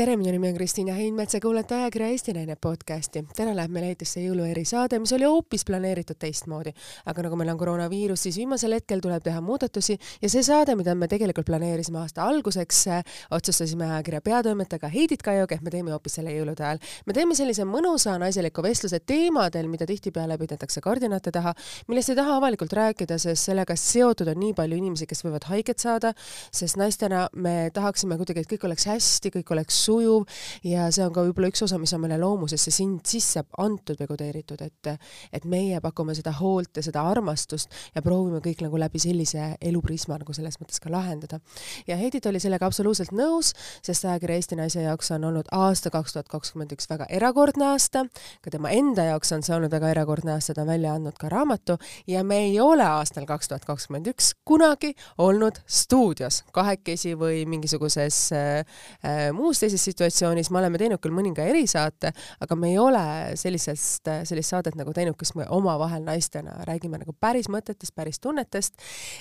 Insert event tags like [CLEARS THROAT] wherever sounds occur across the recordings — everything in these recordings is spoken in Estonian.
tere, minu nimi on Kristiina Heinmets ja kuulate ajakirja Eesti Naine podcasti. täna läheb meil eetrisse jõuluerisaade, mis oli hoopis planeeritud teistmoodi. aga nagu meil on koroonaviirus, siis viimasel hetkel tuleb teha muudatusi ja see saade, mida me tegelikult planeerisime aasta alguseks, otsustasime ajakirja peatoimetajaga Heidit Kajuga, et me teeme hoopis selle jõulude ajal. me teeme sellise mõnusa naiseliku vestluse teemadel, mida tihtipeale peidetakse kardinate taha, millest ei taha avalikult rääkida, sest sellega seotud on nii palju inimesi, kes võivad haiget saada, sest naistena me tahaksime kuidagi, et kõik oleks hästi, kõik oleks sujuv ja see on ka võib-olla üks osa, mis on meile loomusesse sind sisse antud või kodeeritud, et et meie pakume seda hoolt ja seda armastust ja proovime kõik nagu läbi sellise eluprisma nagu selles mõttes ka lahendada. ja Heidit oli sellega absoluutselt nõus, sest ajakirja Eesti Naise jaoks on olnud aasta kaks tuhat kakskümmend üks väga erakordne aasta, ka tema enda jaoks on see olnud väga erakordne aasta, ta on välja andnud ka raamatu ja me ei ole aastal kaks tuhat kakskümmend üks kunagi olnud stuudios kahekesi või mingisuguses äh, äh muus teises sellises situatsioonis, me oleme teinud küll mõninga erisaate, aga me ei ole sellisest, sellist saadet nagu teinud, kus me omavahel naistena räägime nagu päris mõtetest, päris tunnetest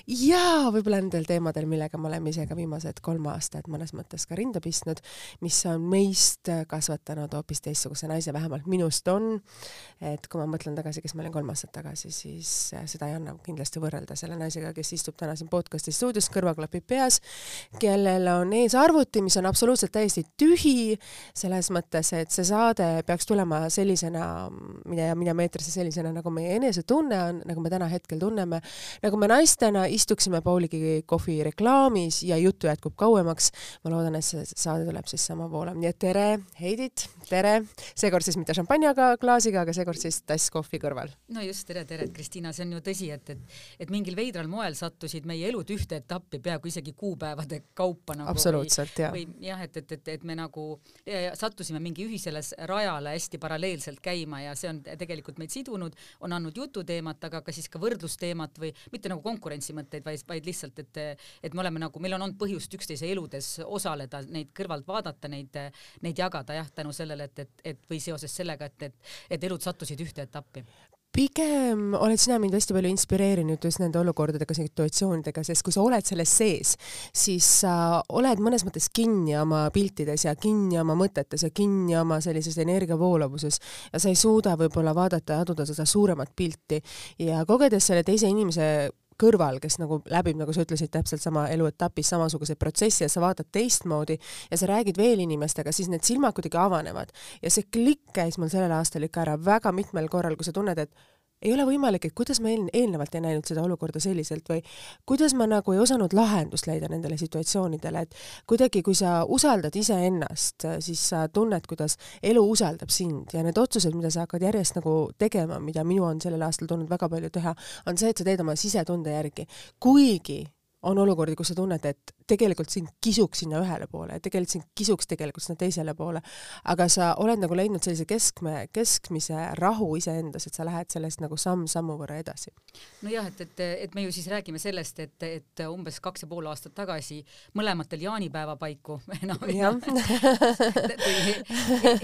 ja võib-olla nendel teemadel, millega me oleme ise ka viimased kolm aastat mõnes mõttes ka rinda pistnud, mis on meist kasvatanud hoopis teistsuguse naise, vähemalt minust on. et kui ma mõtlen tagasi, kes ma olin kolm aastat tagasi, siis seda ei anna kindlasti võrrelda selle naisega, kes istub täna siin podcast'i stuudios, kõrvaklapid peas, kellel on ees arvuti, mis on absoluutselt täiesti tühi selles mõttes, et see saade peaks tulema sellisena, mida, mida me eetrisse sellisena, nagu meie enesetunne on, nagu me täna hetkel tunneme, nagu me naistena istuksime Pauligi kohvi reklaamis ja juttu jätkub kauemaks. ma loodan, et see saade tuleb siis sama voolav, nii et tere, Heidit, tere, seekord siis mitte šampanjaga klaasiga, aga seekord siis tass kohvi kõrval. no just, tere, tere, Kristiina, see on ju tõsi, et, et, et mingil veidral moel sattusid meie elud ühte etappi peaaegu isegi kuupäevade kaupa nagu. absoluutselt, jah. või jah, et, et, et, et me nagu sattusime mingi ühisele rajale hästi paralleelselt käima ja see on tegelikult meid sidunud, on andnud jututeemat, aga ka siis ka võrdlusteemat või mitte nagu konkurentsimõtteid, vaid, vaid lihtsalt, et, et me oleme nagu, meil on olnud põhjust üksteise eludes osaleda, neid kõrvalt vaadata, neid, neid jagada jah, tänu sellele, et, et, et või seoses sellega, et, et, et elud sattusid ühte etappi pigem oled sina mind hästi palju inspireerinud just nende olukordadega, situatsioonidega, sest kui sa oled selles sees, siis sa oled mõnes mõttes kinni oma piltides ja kinni oma mõtetes ja kinni oma sellises energiavoolavuses ja sa ei suuda võib-olla vaadata ja aduda seda suuremat pilti. Ja kogedes selle teise inimese kõrval, kes nagu läbib, nagu sa ütlesid, täpselt sama eluetapis samasuguseid protsesse ja sa vaatad teistmoodi ja sa räägid veel inimestega, siis need silmad kuidagi avanevad. ja see klikk käis mul sellel aastal ikka ära väga mitmel korral, kui sa tunned, et ei ole võimalik, et kuidas ma eel, eelnevalt ei näinud seda olukorda selliselt või kuidas ma nagu ei osanud lahendust leida nendele situatsioonidele, et kuidagi, kui sa usaldad iseennast, siis sa tunned, kuidas elu usaldab sind ja need otsused, mida sa hakkad järjest nagu tegema, mida minu on sellel aastal tulnud väga palju teha, on see, et sa teed oma sisetunde järgi. kuigi on olukordi, kus sa tunned, et tegelikult sind kisuks sinna ühele poole ja tegelikult sind kisuks tegelikult sinna teisele poole. aga sa oled nagu leidnud sellise keskme, keskmise rahu iseendas, et sa lähed sellest nagu samm-sammu võrra edasi. nojah, et, et, et me ju siis räägime sellest, et, et umbes kaks ja pool aastat tagasi mõlematel jaanipäeva paiku [LAUGHS] no, [LAUGHS]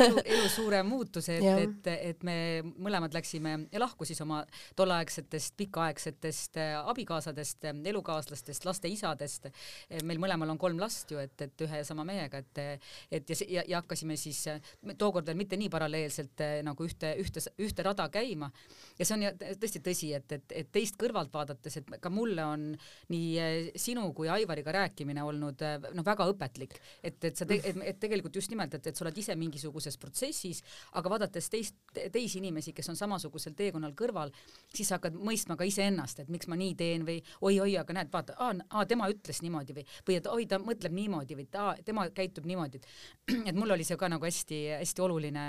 elu, elu suure muutuse, et, et, et me mõlemad läksime lahku siis oma tolleaegsetest pikaaegsetest abikaasadest, elukaaslastest, laste isadest. me meil mõlemal on kolm last ju, et, et ühe ja sama mehega, et et ja, ja, ja hakkasime siis tookord veel mitte nii paralleelselt eh, nagu ühte, ühte, ühte rada käima. ja see on tõesti tõsi, et, et, et teist kõrvalt vaadates, et ka mulle on nii eh, sinu kui Aivariga rääkimine olnud eh, noh, väga õpetlik, et, et sa te, et, et tegelikult just nimelt, et, et sa oled ise mingisuguses protsessis, aga vaadates teist, teisi inimesi, kes on samasugusel teekonnal kõrval, siis sa hakkad mõistma ka iseennast, et miks ma nii teen või oi-oi, aga näed, vaata, aa, tema ütles niimoodi või või et oi, ta mõtleb niimoodi või ta, tema käitub niimoodi, et [CLEARS THROAT] et mul oli see ka nagu hästi-hästi oluline,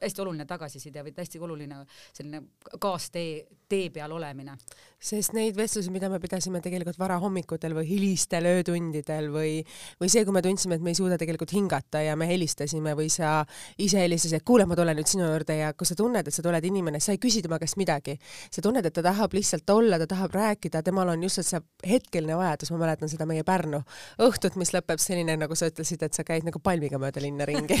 hästi oluline tagasiside või hästi oluline selline kaastee, tee peal olemine. sest neid vestlusi, mida me pidasime tegelikult varahommikutel või hilistel öötundidel või, või see, kui me tundsime, et me ei suuda tegelikult hingata ja me helistasime või sa ise helistasid, et kuule, ma tulen nüüd sinu juurde ja kui sa tunned, et sa tuled inimene, sa ei küsi tema käest midagi, sa tunned, et ta tahab lihtsalt olla, ta tahab rääkida, temal on just see hetkeline vajadus, ma mäletan seda meie Pärnu õhtut, mis lõpeb selline, nagu sa ütlesid, et sa käid nagu palmiga mööda linna ringi. [LAUGHS]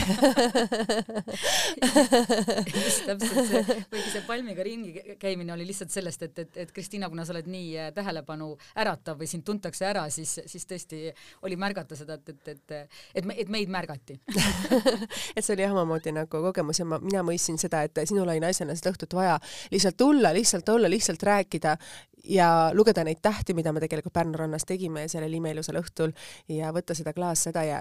Just täpselt see, kuigi see palmiga ringi käimine oli lihtsalt lihtsalt sellest, et, et, et Kristiina, kuna sa oled nii äh, tähelepanu äratav või sind tuntakse ära, siis, siis tõesti oli märgata seda, et, et, et, et, me, et meid märgati. [LAUGHS] Et see oli jah omamoodi nagu kogemus ja ma, mina mõistsin seda, et sinul oli naisena seda õhtut vaja lihtsalt tulla, lihtsalt olla, lihtsalt rääkida ja lugeda neid tähti, mida me tegelikult Pärnu rannas tegime sellel imeilusal õhtul ja võtta seda klaas seda ja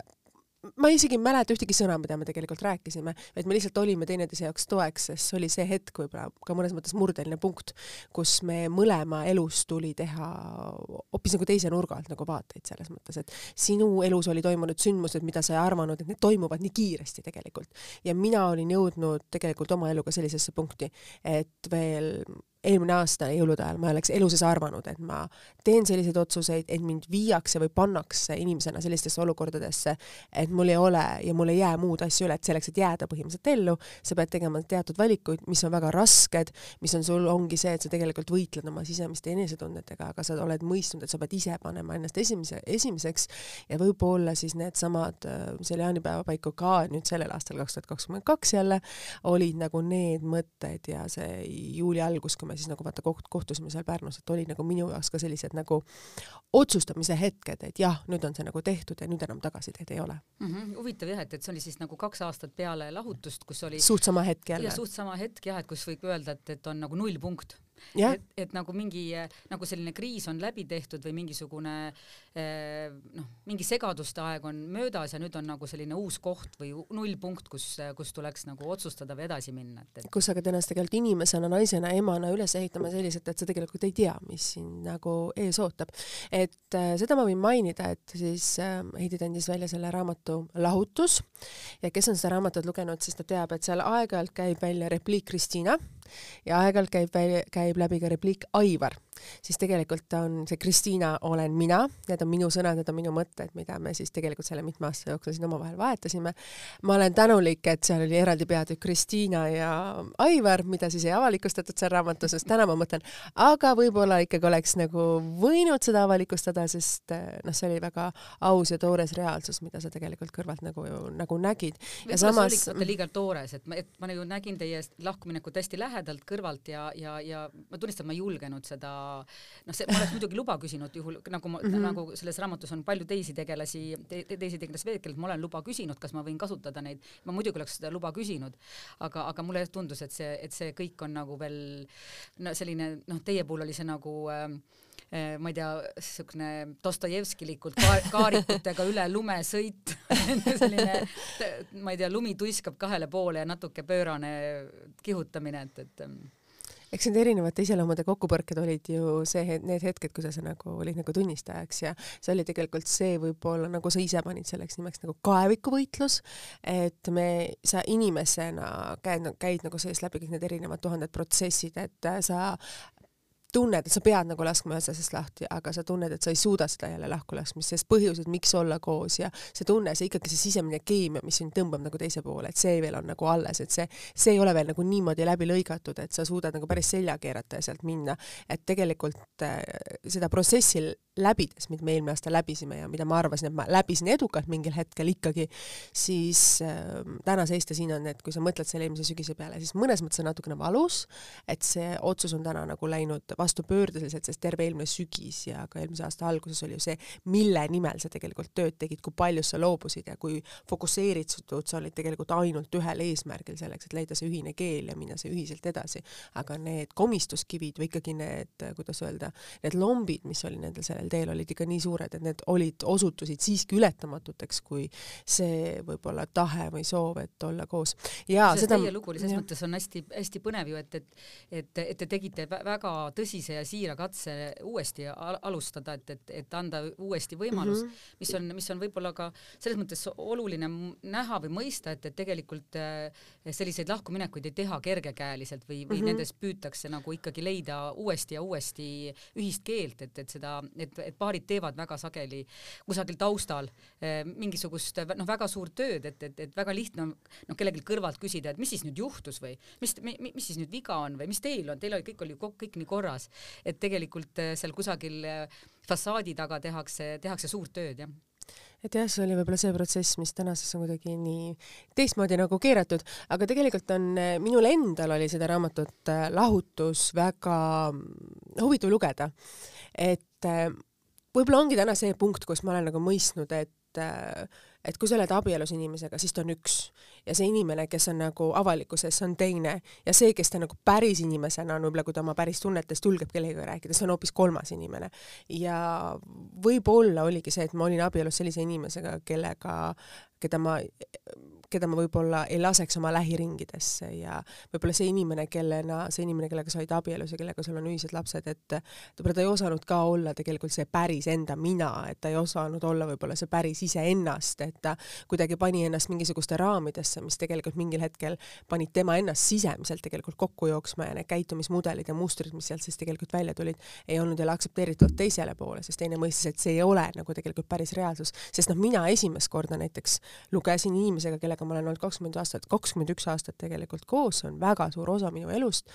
ma isegi ei mäleta ühtegi sõna, mida me tegelikult rääkisime, vaid me lihtsalt olime teineteise jaoks toeks, sest see oli see hetk võib-olla ka mõnes mõttes murdeline punkt, kus me mõlema elus tuli teha hoopis nagu teise nurga alt nagu vaateid selles mõttes, et sinu elus oli toimunud sündmused, mida sa ei arvanud, et need toimuvad nii kiiresti tegelikult. ja mina olin jõudnud tegelikult oma eluga sellisesse punkti, et veel eelmine aasta jõulude ajal ma ei oleks elu sees arvanud, et ma teen selliseid otsuseid, et mind viiakse või pannakse inimesena sellistesse olukordadesse, et mul ei ole ja mul ei jää muud asja üle, et selleks, et jääda põhimõtteliselt ellu, sa pead tegema teatud valikuid, mis on väga rasked, mis on sul, ongi see, et sa tegelikult võitled oma sisemiste enesetundetega, aga sa oled mõistnud, et sa pead ise panema ennast esimese, esimeseks ja võib-olla siis needsamad, selle jaanipäeva paiku ka nüüd sellel aastal, kaks tuhat kakskümmend kaks jälle, olid nagu need mõtted ja see juuli algus, kui me siis nagu vaata koht-, kohtusime seal Pärnus, et oli nagu minu jaoks ka sellised nagu otsustamise hetked, et jah, nüüd on see nagu tehtud ja nüüd enam tagasiteed ei ole mm. -hmm. huvitav jah, et, et see oli siis nagu kaks aastat peale lahutust, kus oli suht sama hetk jälle. suht sama hetk jah, et kus võib öelda, et, et on nagu nullpunkt et, et nagu mingi nagu selline kriis on läbi tehtud või mingisugune eh, noh, mingi segaduste aeg on möödas ja nüüd on nagu selline uus koht või nullpunkt, kus, kus tuleks nagu otsustada või edasi minna, et, et kus sa ka ennast tegelikult inimesena, naisena, emana üles ehitama selliselt, et sa tegelikult ei tea, mis sind nagu ees ootab. et äh, seda ma võin mainida, et siis äh, Heidi andis välja selle raamatu Lahutus. Ja kes on seda raamatut lugenud, siis ta teab, et seal aeg-ajalt käib välja repliik Kristiina ja aeg-ajalt käib, käib läbi ka repliik Aivar siis tegelikult on see Kristiina olen mina, need on minu sõnad, need on minu mõtted, mida me siis tegelikult selle mitme aasta jooksul siin omavahel vahetasime. ma olen tänulik, et seal oli eraldi peatükk Kristiina ja Aivar, mida siis ei avalikustatud seal raamatus, sest täna ma mõtlen, aga võib-olla ikkagi oleks nagu võinud seda avalikustada, sest noh, see oli väga aus ja toores reaalsus, mida sa tegelikult kõrvalt nagu, nagu nägid. ja samas. liiga toores, et ma, et ma ju nägin teie lahkuminekut hästi lähedalt kõrvalt ja, ja, ja ma tunnistan, ma ei julgenud seda noh, see, ma oleks muidugi luba küsinud juhul, nagu ma mm, -hmm. nagu selles raamatus on palju teisi tegelasi te,, teisi tegelasi veel, kellelt ma olen luba küsinud, kas ma võin kasutada neid, ma muidugi oleks seda luba küsinud, aga, aga mulle tundus, et see, et see kõik on nagu veel no selline noh, teie puhul oli see nagu äh, ma ei tea, niisugune Dostojevskilikult ka kaarikutega üle lume sõit [LAUGHS] selline, ma ei tea, lumi tuiskab kahele poole ja natuke pöörane kihutamine, et, et eks need erinevate iseloomude kokkupõrked olid ju see, need hetked, kui sa, sa nagu olid nagu tunnistajaks ja see oli tegelikult see võib-olla nagu sa ise panid selleks nimeks nagu kaevikuvõitlus, et me, sa inimesena käid, käid nagu sees läbi kõik need erinevad tuhanded protsessid, et sa tunned, et sa pead nagu laskma ühest asjast lahti, aga sa tunned, et sa ei suuda seda jälle lahku laskmist, sest põhjused, miks olla koos ja see tunne, see ikkagi see sisemine keemia, mis sind tõmbab nagu teise poole, et see veel on nagu alles, et see, see ei ole veel nagu niimoodi läbi lõigatud, et sa suudad nagu päris selja keerata ja sealt minna. et tegelikult äh, seda protsessi läbides, mida me eelmine aasta läbisime ja mida ma arvasin, et ma läbisin edukalt mingil hetkel ikkagi, siis äh, täna seista siin on, et kui sa mõtled selle eelmise sügise peale, siis mõnes mõttes on natukene valus, et see otsus on täna nagu läinud vastupöördeliselt, sest terve eelmine sügis ja ka eelmise aasta alguses oli ju see, mille nimel sa tegelikult tööd tegid, kui palju sa loobusid ja kui fokusseeritud sa olid tegelikult ainult ühel eesmärgil selleks, et leida see ühine keel ja minna see ühiselt edasi. aga need komistuskivid või ikkagi need, kuidas öelda, need lombid, mis oli nendel sellel teel, olid ikka nii suured, et need olid, osutusid siiski ületamatuteks, kui see võib-olla tahe või soov, et olla koos. ja Sest seda teie lugu oli selles mõttes on hästi-hästi põnev ju, et, et et, et te tegite väga tõsise ja siira katse uuesti al alustada, et, et, et anda uuesti võimalus mm, -hmm. mis on, mis on võib-olla ka selles mõttes oluline näha või mõista, et, et tegelikult äh, selliseid lahkuminekuid ei teha kergekäeliselt või, või mm -hmm. nendes püütakse nagu ikkagi leida uuesti ja uuesti ühist keelt, et, et seda, et, et paarid teevad väga sageli kusagil taustal äh, mingisugust noh, väga suurt tööd, et, et, et väga lihtne on noh, kellelgi kõrvalt küsida, et mis siis nüüd juhtus või mis, mis, siis nüüd viga on või mis teil on, teil oli kõik oli kõik nii korras et tegelikult äh, seal kusagil fassaadi taga tehakse, tehakse suurt tööd, jah et jah, see oli võib-olla see protsess, mis tänaseks on kuidagi nii teistmoodi nagu keeratud, aga tegelikult on, minul endal oli seda raamatut Lahutus väga mm, huvitav lugeda. et võib-olla ongi täna see punkt, kus ma olen nagu mõistnud, et äh, et kui sa oled abielus inimesega, siis ta on üks ja see inimene, kes on nagu avalikkuses, on teine ja see, kes ta nagu päris inimesena on, võib-olla kui ta oma päris tunnetest julgeb kellegagi rääkida, see on hoopis kolmas inimene. ja võib-olla oligi see, et ma olin abielus sellise inimesega, kellega, keda ma keda ma võib-olla ei laseks oma lähiringidesse ja võib-olla see inimene, kellena, see inimene, kellega sa olid abielus ja kellega sul on ühised lapsed, et võib-olla ta ei osanud ka olla tegelikult see päris enda mina, et ta ei osanud olla võib-olla see päris iseennast, et ta kuidagi pani ennast mingisuguste raamidesse, mis tegelikult mingil hetkel panid tema ennast sisemiselt tegelikult kokku jooksma ja need käitumismudelid ja mustrid, mis sealt siis tegelikult välja tulid, ei olnud jälle aktsepteeritud teisele poole, sest teine mõistis, et see ei ole nagu tegelikult päris reaalsus, sest noh, mina esimest korda näiteks lugesin inimesega, kellega kellega ma olen olnud kakskümmend aastat, kakskümmend üks aastat tegelikult koos, see on väga suur osa minu elust,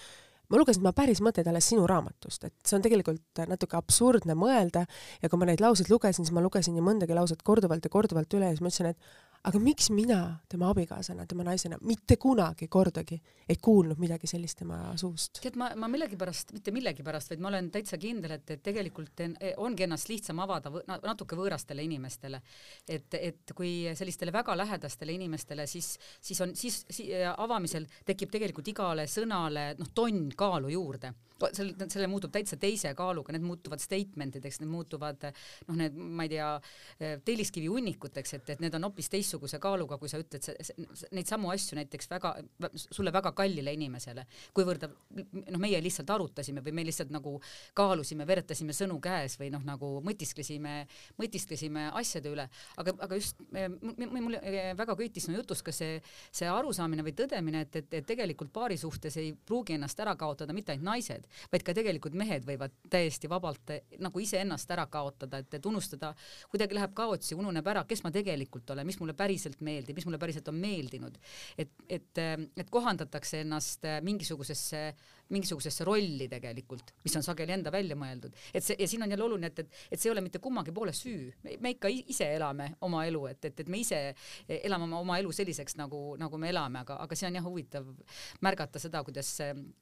ma lugesin tema päris mõtteid alles sinu raamatust, et see on tegelikult natuke absurdne mõelda ja kui ma neid lauseid lugesin, siis ma lugesin nii mõndagi lauset korduvalt ja korduvalt üle ja siis ma ütlesin, et aga miks mina tema abikaasana, tema naisena mitte kunagi kordagi ei kuulnud midagi sellist tema suust? tead, ma, ma millegipärast, mitte millegipärast, vaid ma olen täitsa kindel, et, et tegelikult ongi ennast lihtsam avada võ, natuke võõrastele inimestele. et, et kui sellistele väga lähedastele inimestele, siis, siis on, siis, siis avamisel tekib tegelikult igale sõnale noh, tonn kaalu juurde sel, selle muutub täitsa teise kaaluga, need muutuvad statement ideks, need muutuvad noh, need, ma ei tea, telliskivi hunnikuteks, et, et need on hoopis teistsuguse kaaluga, kui sa ütled neid samu asju näiteks väga, sulle väga kallile inimesele, kuivõrd noh, meie lihtsalt arutasime või me lihtsalt nagu kaalusime, veretasime sõnu käes või noh, nagu mõtisklesime, mõtisklesime asjade üle, aga, aga just mulle väga köitis sinu jutus ka see, see arusaamine või tõdemine, et, et, et tegelikult paari suhtes ei pruugi ennast ära kaotada mitte ainult naised, vaid ka tegelikult mehed võivad täiesti vabalt eh, nagu iseennast ära kaotada, et, et unustada, kuidagi läheb kaotsi, ununeb ära, kes ma tegelikult olen, mis mulle päriselt meeldib, mis mulle päriselt on meeldinud. et, et, et kohandatakse ennast mingisugusesse mingisugusesse rolli tegelikult, mis on sageli enda välja mõeldud. et see ja siin on jälle oluline, et, et, et see ei ole mitte kummagi poole süü, me ikka ise elame oma elu, et, et, et me ise elame oma, oma elu selliseks, nagu, nagu me elame, aga, aga see on jah huvitav märgata seda, kuidas,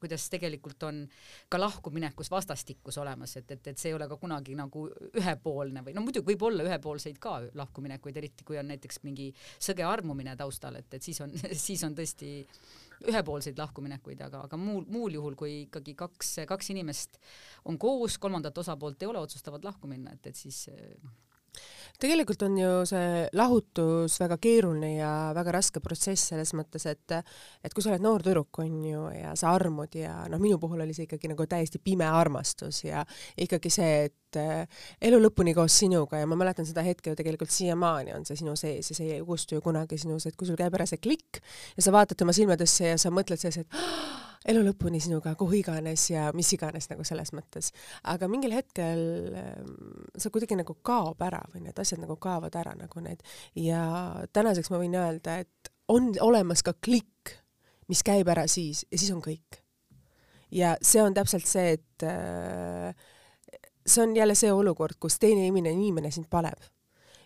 kuidas tegelikult on ka lahkuminekus vastastikus olemas, et, et, et see ei ole ka kunagi nagu ühepoolne või no muidugi võib olla ühepoolseid ka lahkuminekuid, eriti kui on näiteks mingi sõge armumine taustal, et, et siis on, [LAUGHS] siis on tõesti ühepoolseid lahkuminekuid, aga, aga muul, muul juhul, kui ikkagi kaks, kaks inimest on koos, kolmandat osapoolt ei ole, otsustavad lahku minna, et, et siis noh tegelikult on ju see lahutus väga keeruline ja väga raske protsess selles mõttes, et et kui sa oled noor tüdruk, on ju, ja sa armud ja noh, minu puhul oli see ikkagi nagu täiesti pime armastus ja ikkagi see, et äh, elu lõpuni koos sinuga ja ma mäletan seda hetke ju tegelikult siiamaani on see sinu sees ja see ei kustu ju kunagi sinus, et kui sul käib ära see klikk ja sa vaatad tema silmadesse ja sa mõtled selles, et elu lõpuni sinuga, kuhu iganes ja mis iganes nagu selles mõttes. aga mingil hetkel ähm, see kuidagi nagu kaob ära või need asjad nagu kaovad ära nagu need ja tänaseks ma võin öelda, et on olemas ka klikk, mis käib ära siis ja siis on kõik. ja see on täpselt see, et äh, see on jälle see olukord, kus teine inimene, inimene sind paneb.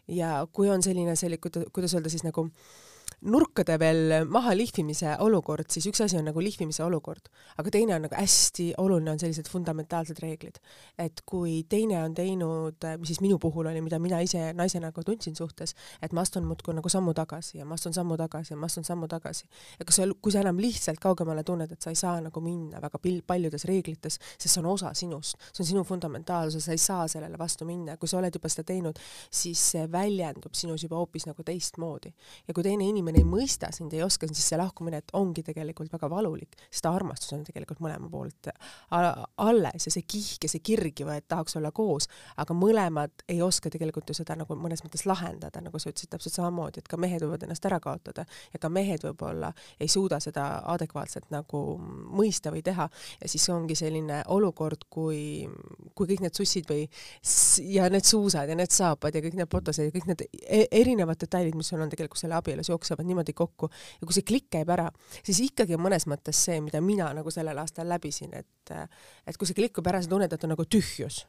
ja kui on selline, selline, kuidas öelda siis nagu äh, nurkade veel maha lihvimise olukord, siis üks asi on nagu lihvimise olukord, aga teine on nagu hästi oluline on sellised fundamentaalsed reeglid. et kui teine on teinud, mis siis minu puhul oli, mida mina ise naisena nagu tundsin suhtes, et ma astun muudkui nagu sammu tagasi ja ma astun sammu tagasi ja ma astun sammu tagasi. ja kui sa, kui sa enam lihtsalt kaugemale tunned, et sa ei saa nagu minna väga pil-, paljudes reeglites, sest see on osa sinust, see on sinu fundamentaalsus, sa ei saa sellele vastu minna, kui sa oled juba seda teinud, siis see väljendub sinus juba hoopis nagu teistmoodi. ja kui teine inimene inimene ei mõista sind, ei oska, siis see lahkumine ongi tegelikult väga valulik, sest armastus on tegelikult mõlema poolt alles ja see kihk ja see kirg ju, et tahaks olla koos, aga mõlemad ei oska tegelikult ju seda nagu mõnes mõttes lahendada, nagu sa ütlesid täpselt samamoodi, et ka mehed võivad ennast ära kaotada ja ka mehed võib-olla ei suuda seda adekvaatselt nagu mõista või teha. Ja siis ongi selline olukord, kui, kui kõik need sussid või ja need suusad ja need saapad ja kõik need potosed ja kõik need e-, erinevad detailid, mis sul on tegelikult selle abielus jooksevad jooksevad niimoodi kokku ja kui see klikk käib ära, siis ikkagi on mõnes mõttes see, mida mina nagu sellel aastal läbisin, et et kui see klikkub ära, sa tunned, et on nagu tühjus.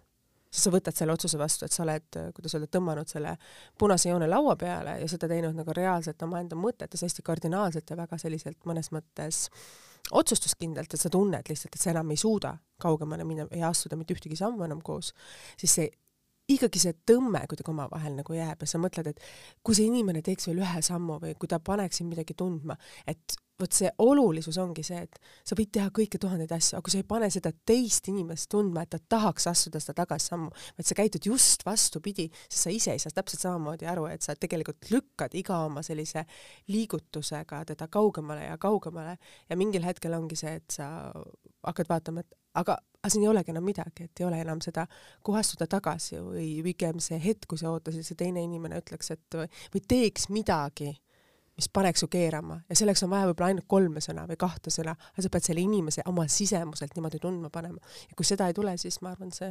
Siis sa võtad selle otsuse vastu, et sa oled, kuidas öelda, tõmmanud selle punase joone laua peale ja seda teinud nagu reaalselt omaenda mõtetes hästi kardinaalselt ja väga selliselt mõnes mõttes otsustuskindlalt, et sa tunned lihtsalt, et sa enam ei suuda kaugemale minna ja astuda mitte ühtegi sammu enam koos, siis see ikkagi see tõmme kuidagi omavahel nagu jääb ja sa mõtled, et kui see inimene teeks veel ühe sammu või kui ta paneks sind midagi tundma, et vot see olulisus ongi see, et sa võid teha kõiki tuhandeid asju, aga kui sa ei pane seda teist inimest tundma, et ta tahaks astuda seda tagasisammu, vaid sa käitud just vastupidi, siis sa ise ei saa täpselt samamoodi aru, et sa tegelikult lükkad iga oma sellise liigutusega teda kaugemale ja kaugemale ja mingil hetkel ongi see, et sa hakkad vaatama, et aga, aga siin ei olegi enam midagi, et ei ole enam seda, kuhu astuda tagasi või pigem see hetk, kui sa ootasid, see teine inimene ütleks, et või teeks midagi mis paneks su keerama ja selleks on vaja võib-olla ainult kolme sõna või kahte sõna, aga sa pead selle inimese oma sisemuselt niimoodi tundma panema. ja kui seda ei tule, siis ma arvan, see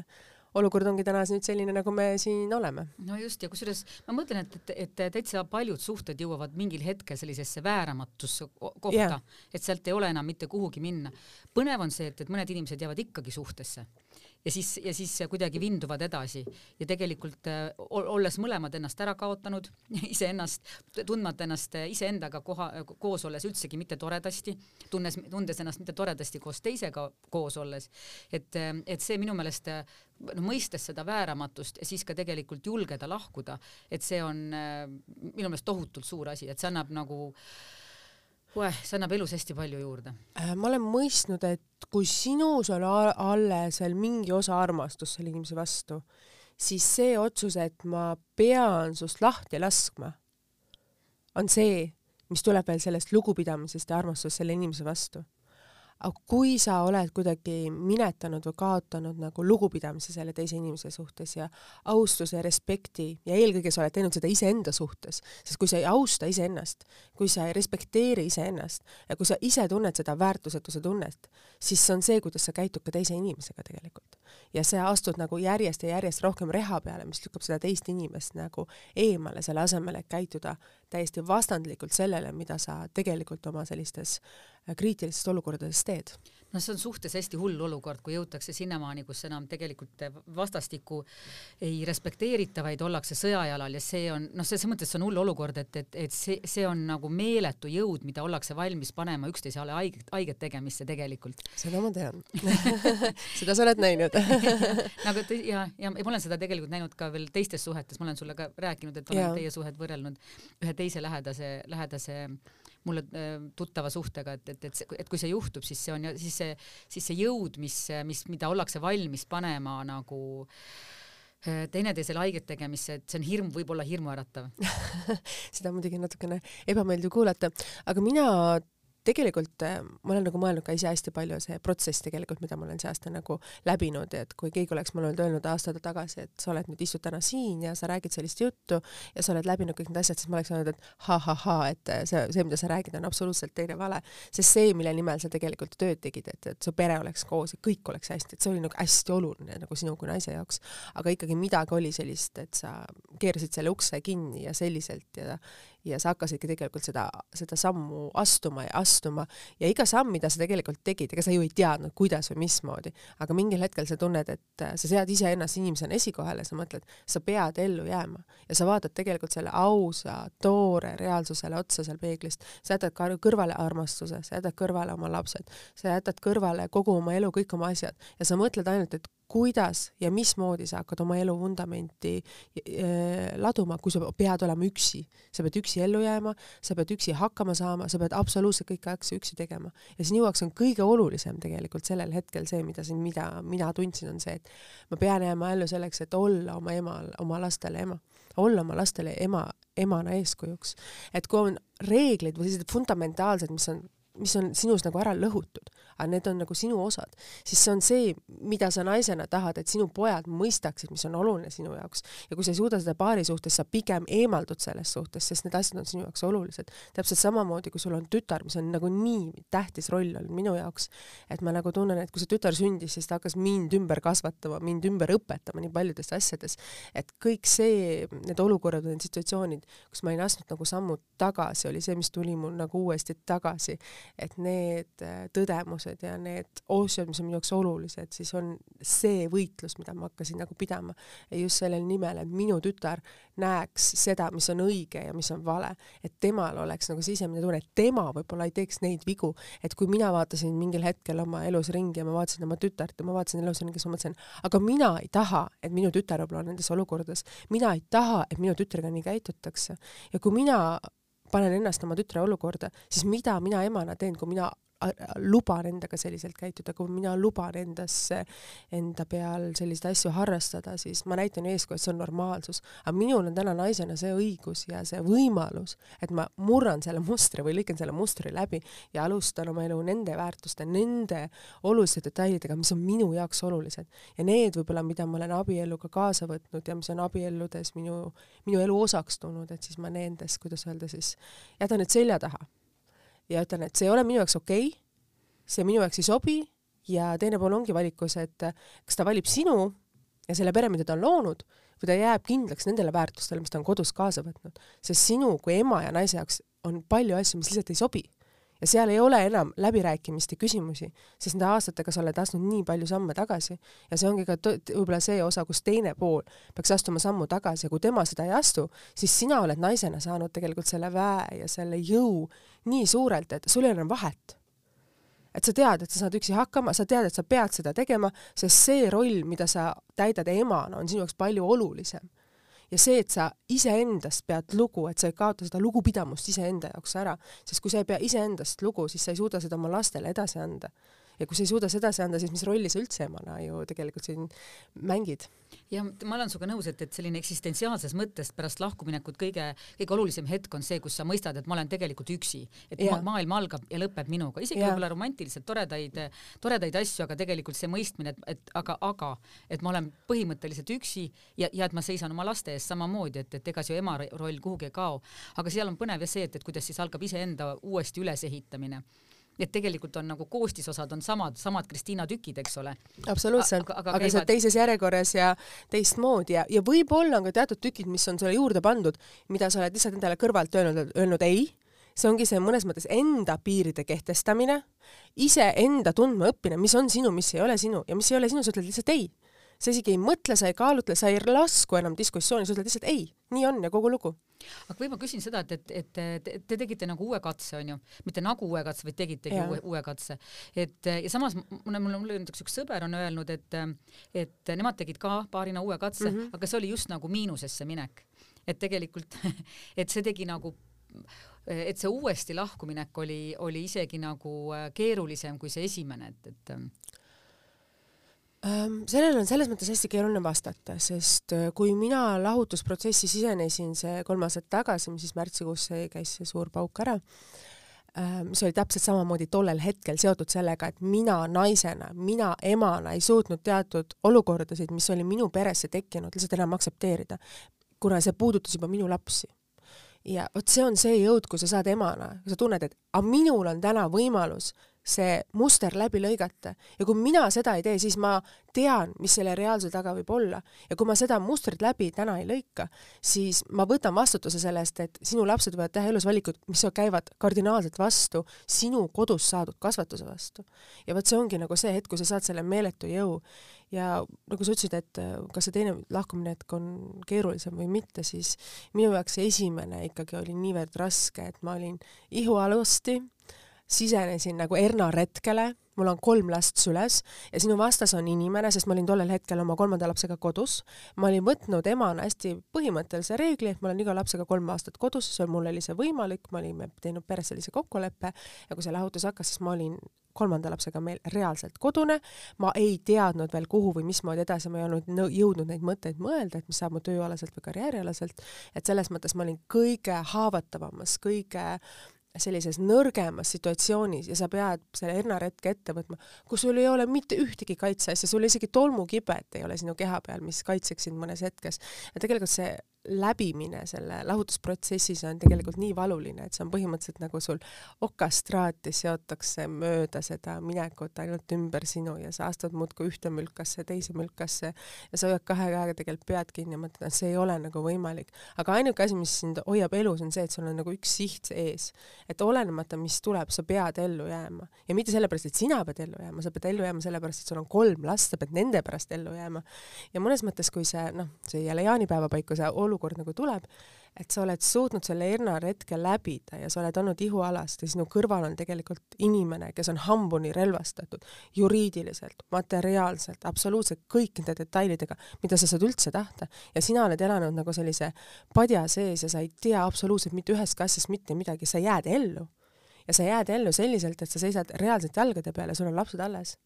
olukord ongi täna nüüd selline, nagu me siin oleme. no just, ja kusjuures ma mõtlen, et, et, et täitsa paljud suhted jõuavad mingil hetkel sellisesse vääramatusse kohta yeah., et sealt ei ole enam mitte kuhugi minna. põnev on see, et, et mõned inimesed jäävad ikkagi suhtesse ja siis, ja siis kuidagi vinduvad edasi. Ja tegelikult äh, olles mõlemad ennast ära kaotanud, [LAUGHS] iseennast, tundmata ennast äh, iseendaga koha, koos olles üldsegi mitte toredasti, tunnes, tundes ennast mitte toredasti koos teisega koos olles, et, äh, et see minu meelest noh, mõistes seda vääramatust siis ka tegelikult julgeda lahkuda, et see on minu meelest tohutult suur asi, et see annab nagu äh, Oeh, see annab elus hästi palju juurde. Äh, ma olen mõistnud, et kui sinus on alles veel mingi osa armastust selle inimese vastu, siis see otsus, et ma pean sust lahti laskma, on see, mis tuleb veel sellest lugupidamisest ja armastusest selle inimese vastu aga kui sa oled kuidagi minetanud või kaotanud nagu lugupidamise selle teise inimese suhtes ja austuse respekti ja eelkõige sa oled teinud seda iseenda suhtes, sest kui sa ei austa iseennast, kui sa ei respekteeri iseennast ja kui sa ise tunned seda väärtusetuse tunnet, siis see on see, kuidas sa käitud ka teise inimesega tegelikult. Ja sa astud nagu järjest ja järjest rohkem reha peale, mis lükkab seda teist inimest nagu eemale, selle asemel, et käituda täiesti vastandlikult sellele, mida sa tegelikult oma sellistes kriitilistes olukordades teed noh, see on suhtes hästi hull olukord, kui jõutakse sinnamaani, kus enam tegelikult vastastikku ei respekteerita, vaid ollakse sõjajalal ja see on noh, selles mõttes see on hull olukord, et, et, et see, see on nagu meeletu jõud, mida ollakse valmis panema üksteisele haiget, haiget tegemisse tegelikult. seda ma tean [LAUGHS] seda sa oled näinud [LAUGHS] nagu te, ja, ja ma olen seda tegelikult näinud ka veel teistes suhetes, ma olen sulle ka rääkinud, et olen ja. teie suhet võrrelnud ühe teise lähedase, lähedase mulle äh, tuttava suhtega, et, et, et, et kui see juhtub, siis see on ja siis see, siis see jõud, mis, mis, mida ollakse valmis panema nagu äh, teineteisele haiget tegemisse, et see on hirm, võib olla hirmuäratav. [LAUGHS] Seda muidugi natukene ebameeldiv kuulata, aga mina tegelikult äh, ma olen nagu mõelnud ka ise hästi palju see protsess tegelikult, mida ma olen see aasta nagu läbinud, et kui keegi oleks mulle öelnud aasta tagasi, et sa oled nüüd, istud täna siin ja sa räägid sellist juttu ja sa oled läbinud kõik need asjad, siis ma oleks öelnud, et ha-ha-ha, et äh, see, see, mida sa räägid, on absoluutselt teine vale. sest see, mille nimel sa tegelikult tööd tegid, et, et su pere oleks koos ja kõik oleks hästi, et see oli nagu hästi oluline nagu sinu kui naise jaoks. aga ikkagi midagi oli sellist, et sa keerasid selle ukse kinni ja selliselt ja ja sa hakkasidki tegelikult seda, seda sammu astuma ja astuma ja iga samm, mida sa tegelikult tegid, ega sa ju ei teadnud, kuidas või mismoodi, aga mingil hetkel sa tunned, et äh, sa sead iseennast inimesena esikohale, sa mõtled, sa pead ellu jääma ja sa vaatad tegelikult selle ausa, toore reaalsusele otsa seal peeglist, sa jätad kõrvale armastuse, sa jätad kõrvale oma lapsed, sa jätad kõrvale kogu oma elu, kõik oma asjad ja sa mõtled ainult, et kuidas ja mismoodi sa hakkad oma elu vundamenti äh, laduma, kui sa pead olema üksi. sa pead üksi ellu jääma, sa pead üksi hakkama saama, sa pead absoluutselt kõiki asju üksi tegema. ja sinu jaoks on kõige olulisem tegelikult sellel hetkel see, mida siin, mida mina tundsin, on see, et ma pean jääma ellu selleks, et olla oma emal, oma lastele ema. olla oma lastele ema, emana eeskujuks. et kui on reeglid või sellised fundamentaalsed, mis on mis on sinus nagu ära lõhutud, aga need on nagu sinu osad, siis see on see, mida sa naisena tahad, et sinu pojad mõistaksid, mis on oluline sinu jaoks. ja kui sa ei suuda seda paari suhtes, sa pigem eemaldud sellest suhtest, sest need asjad on sinu jaoks olulised. täpselt samamoodi, kui sul on tütar, mis on nagu nii tähtis roll olnud minu jaoks, et ma nagu tunnen, et kui see tütar sündis, siis ta hakkas mind ümber kasvatama, mind ümber õpetama nii paljudes asjades, et kõik see, need olukorrad, need situatsioonid, kus ma olin astunud nagu sammu tagasi, oli see, mis tuli mul nagu uuesti tagasi et need äh, tõdemused, väärtused ja need asjad, mis on minu jaoks olulised, siis on see võitlus, mida ma hakkasin nagu pidama. ja just sellel nimel, et minu tütar näeks seda, mis on õige ja mis on vale. et temal oleks nagu sisemine tunne, et tema võib-olla ei teeks neid vigu, et kui mina vaatasin mingil hetkel oma elus ringi ja ma vaatasin oma tütart ja ma vaatasin elus ringi, siis ma mõtlesin, aga mina ei taha, et minu tütar võib-olla on nendes olukordades, mina ei taha, et minu tütrega nii käitutakse. ja kui mina panen ennast oma tütre olukorda, siis mida mina emana teen, kui mina luban endaga selliselt käituda, kui mina luban endasse, enda peal selliseid asju harrastada, siis ma näitan eeskuju, et see on normaalsus. aga minul on täna naisena see õigus ja see võimalus, et ma murran selle mustri või lõikan selle mustri läbi ja alustan oma elu nende väärtuste, nende oluliste detailidega, mis on minu jaoks olulised. ja need võib-olla, mida ma olen abieluga kaasa võtnud ja mis on abielludes minu, minu elu osaks tulnud, et siis ma nendes, kuidas öelda siis, jätan need selja taha ja ütlen, et see ei ole minu jaoks okei okay,, see minu jaoks ei sobi ja teine pool ongi valikus, et kas ta valib sinu ja selle pere, mida ta on loonud, või ta jääb kindlaks nendele väärtustele, mis ta on kodus kaasa võtnud. sest sinu kui ema ja naise jaoks on palju asju, mis lihtsalt ei sobi ja seal ei ole enam läbirääkimiste küsimusi, sest nende aastatega sa oled astunud nii palju samme tagasi ja see ongi ka võib-olla see osa, kus teine pool peaks astuma sammu tagasi ja kui tema seda ei astu, siis sina oled naisena saanud tegelikult selle väe ja selle jõu nii suurelt, et sul ei ole enam vahet. et sa tead, et sa saad üksi hakkama, sa tead, et sa pead seda tegema, sest see roll, mida sa täidad emana, on sinu jaoks palju olulisem ja see, et sa iseendast pead lugu, et sa ei kaota seda lugupidamust iseenda jaoks ära, sest kui sa ei pea iseendast lugu, siis sa ei suuda seda oma lastele edasi anda ja kui sa ei suuda sedasi anda, siis mis rolli sa üldse emana ju tegelikult siin mängid? Ja ma olen sinuga nõus, et, et selline eksistentsiaalses mõttes pärast lahkuminekut kõige, kõige olulisem hetk on see, kus sa mõistad, et ma olen tegelikult üksi, et ja. ma, maailm algab ja lõpeb minuga, isegi võib-olla romantiliselt toredaid, toredaid asju, aga tegelikult see mõistmine, et, et aga, aga, et ma olen põhimõtteliselt üksi ja, ja et ma seisan oma laste eest samamoodi, et, et ega see ema roll kuhugi ei kao. aga seal on põnev ja see, et, et kuidas siis algab iseenda uuesti ülesehitamine et tegelikult on nagu koostisosad on samad, samad Kristiina tükid, eks ole. absoluutselt, aga, aga, aga käivad... sa oled teises järjekorras ja teistmoodi ja, ja võib-olla on ka teatud tükid, mis on sulle juurde pandud, mida sa oled lihtsalt endale kõrvalt öelnud, öelnud ei, see ongi see mõnes mõttes enda piiride kehtestamine, iseenda tundma õppimine, mis on sinu, mis ei ole sinu ja mis ei ole sinu, sa ütled lihtsalt ei sa isegi ei mõtle, sa ei kaalutle, sa ei lasku enam diskussiooni, sa ütled lihtsalt ei, nii on ja kogu lugu. aga või ma küsin seda, et, et, et te, te tegite nagu uue katse, onju, mitte nagu uue katse, vaid tegitegi uue, uue katse. et ja samas mulle, mulle, mulle näiteks üks sõber on öelnud, et, et nemad tegid ka paarina uue katse mm, -hmm. aga see oli just nagu miinusesse minek. et tegelikult, [LAUGHS] et see tegi nagu et see uuesti lahkuminek oli, oli isegi nagu keerulisem kui see esimene, et, et sellele on selles mõttes hästi keeruline vastata, sest kui mina lahutusprotsessi sisenesin see kolm aastat tagasi, siis märtsikuus käis see suur pauk ära, mis oli täpselt samamoodi tollel hetkel seotud sellega, et mina naisena, mina emana ei suutnud teatud olukordasid, mis oli minu peresse tekkinud, lihtsalt enam aktsepteerida, kuna see puudutas juba minu lapsi. Ja vot see on see jõud, kui sa saad emana, sa tunned, et aga minul on täna võimalus see muster läbi lõigata. Ja kui mina seda ei tee, siis ma tean, mis selle reaalsuse taga võib olla. Ja kui ma seda mustrit läbi täna ei lõika, siis ma võtan vastutuse selle eest, et sinu lapsed võivad teha elus valikud, mis käivad kardinaalselt vastu sinu kodus saadud kasvatuse vastu. ja vot see ongi nagu see hetk, kui sa saad selle meeletu jõu. Ja nagu sa ütlesid, et äh, kas see teine lahkumine hetk on keerulisem või mitte, siis minu jaoks see esimene ikkagi oli niivõrd raske, et ma olin ihualusti sisenesin nagu Erna retkele, mul on kolm last süles ja sinu vastas on inimene, sest ma olin tollel hetkel oma kolmanda lapsega kodus. ma olin võtnud emana hästi põhimõttelise reegli, et ma olen iga lapsega kolm aastat kodus, mul oli see võimalik, me olime teinud peres sellise kokkuleppe ja kui see lahutus hakkas, siis ma olin kolmanda lapsega meil reaalselt kodune, ma ei teadnud veel kuhu või mismoodi edasi, ma ei olnud jõudnud neid mõtteid mõelda, et mis saab mu tööalaselt või karjäärialaselt, et selles mõttes ma olin kõige haavatavamas, kõige sellises nõrgemas situatsioonis ja sa pead selle hernaretke ette võtma, kus sul ei ole mitte ühtegi kaitseasja, sul isegi tolmukibet ei ole sinu keha peal, mis kaitseks sind mõnes hetkes. ja tegelikult see läbimine selle lahutusprotsessis on tegelikult nii valuline, et see on põhimõtteliselt nagu sul okastraati seotakse mööda seda minekut ainult ümber sinu ja sa astud muudkui ühte mülkasse, teise mülkasse ja sa hoiad kahe käega tegelikult pead kinni ja mõtled, et see ei ole nagu võimalik. aga ainuke asi, mis sind hoiab elus, on see, et sul on nagu üks siht ees. et olenemata, mis tuleb, sa pead ellu jääma ja mitte sellepärast, et sina pead ellu jääma, sa pead ellu jääma sellepärast, et sul on kolm last, sa pead nende pärast ellu jääma. ja mõnes mõttes, kui see noh, see jälle jaanipäeva paiku see olukord nagu tuleb, et sa oled suutnud selle ernaretke läbida ja sa oled olnud ihualast ja sinu kõrval on tegelikult inimene, kes on hambuni relvastatud juriidiliselt, materiaalselt, absoluutselt kõikide detailidega, mida sa saad üldse tahta. Ja sina oled elanud nagu sellise padja sees ja sa ei tea absoluutselt mitte ühest asjast mitte midagi, sa jääd ellu. Ja sa jääd ellu selliselt, et sa seisad reaalselt jalgade peal ja sul on lapsed alles,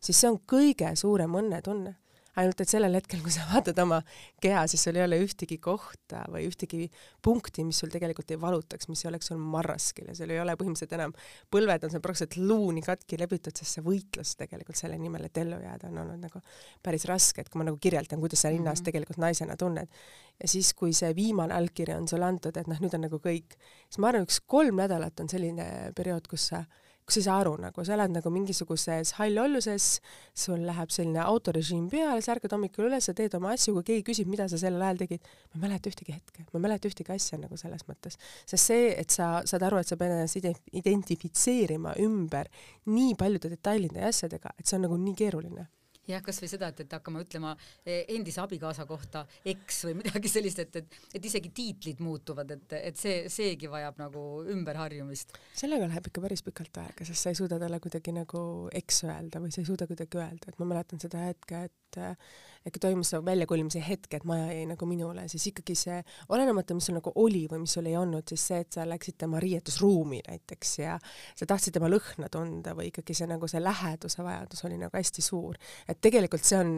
siis see on kõige suurem õnnetunne ainult et sellel hetkel, kui sa vaatad oma keha, siis sul ei ole ühtegi kohta või ühtegi punkti, mis sul tegelikult ei valutaks, mis ei oleks sul marraskil ja sul ei ole põhimõtteliselt enam, põlved on seal praktiliselt luuni katki lebitud, sest see võitlus tegelikult selle nimel, et ellu jääda, on olnud nagu päris raske, et kui ma nagu kirjeldan, kuidas sa ennast mm -hmm. tegelikult naisena tunned. ja siis, kui see viimane allkiri on sulle antud, et noh, nüüd on nagu kõik, siis ma arvan, üks kolm nädalat on selline periood, kus sa kus sa ei saa aru nagu, sa elad nagu mingisuguses hallolluses, sul läheb selline autorežiim peale, sa ärkad hommikul üles, sa teed oma asju, kui keegi küsib, mida sa sellel ajal tegid, ma ei mäleta ühtegi hetke, ma ei mäleta ühtegi asja nagu selles mõttes. sest see, et sa saad aru, et sa pead ennast identifitseerima ümber nii paljude detailide ja asjadega, et see on nagu nii keeruline jah, kasvõi seda, et, et hakkama ütlema eh, endise abikaasa kohta eks või midagi [LAUGHS] sellist, et, et, et isegi tiitlid muutuvad, et, et see, seegi vajab nagu ümberharjumist. sellega läheb ikka päris pikalt aega, sest sa ei suuda talle kuidagi nagu eks öelda või sa ei suuda kuidagi öelda, et ma mäletan seda hetke, et et kui toimus see väljakolimise hetk, et maja jäi nagu minule, siis ikkagi see, olenemata, mis sul nagu oli või mis sul ei olnud, siis see, et sa läksid tema riietusruumi näiteks ja sa tahtsid tema lõhna tunda või ikkagi see nagu see läheduse vajadus oli nagu hästi suur. et tegelikult see on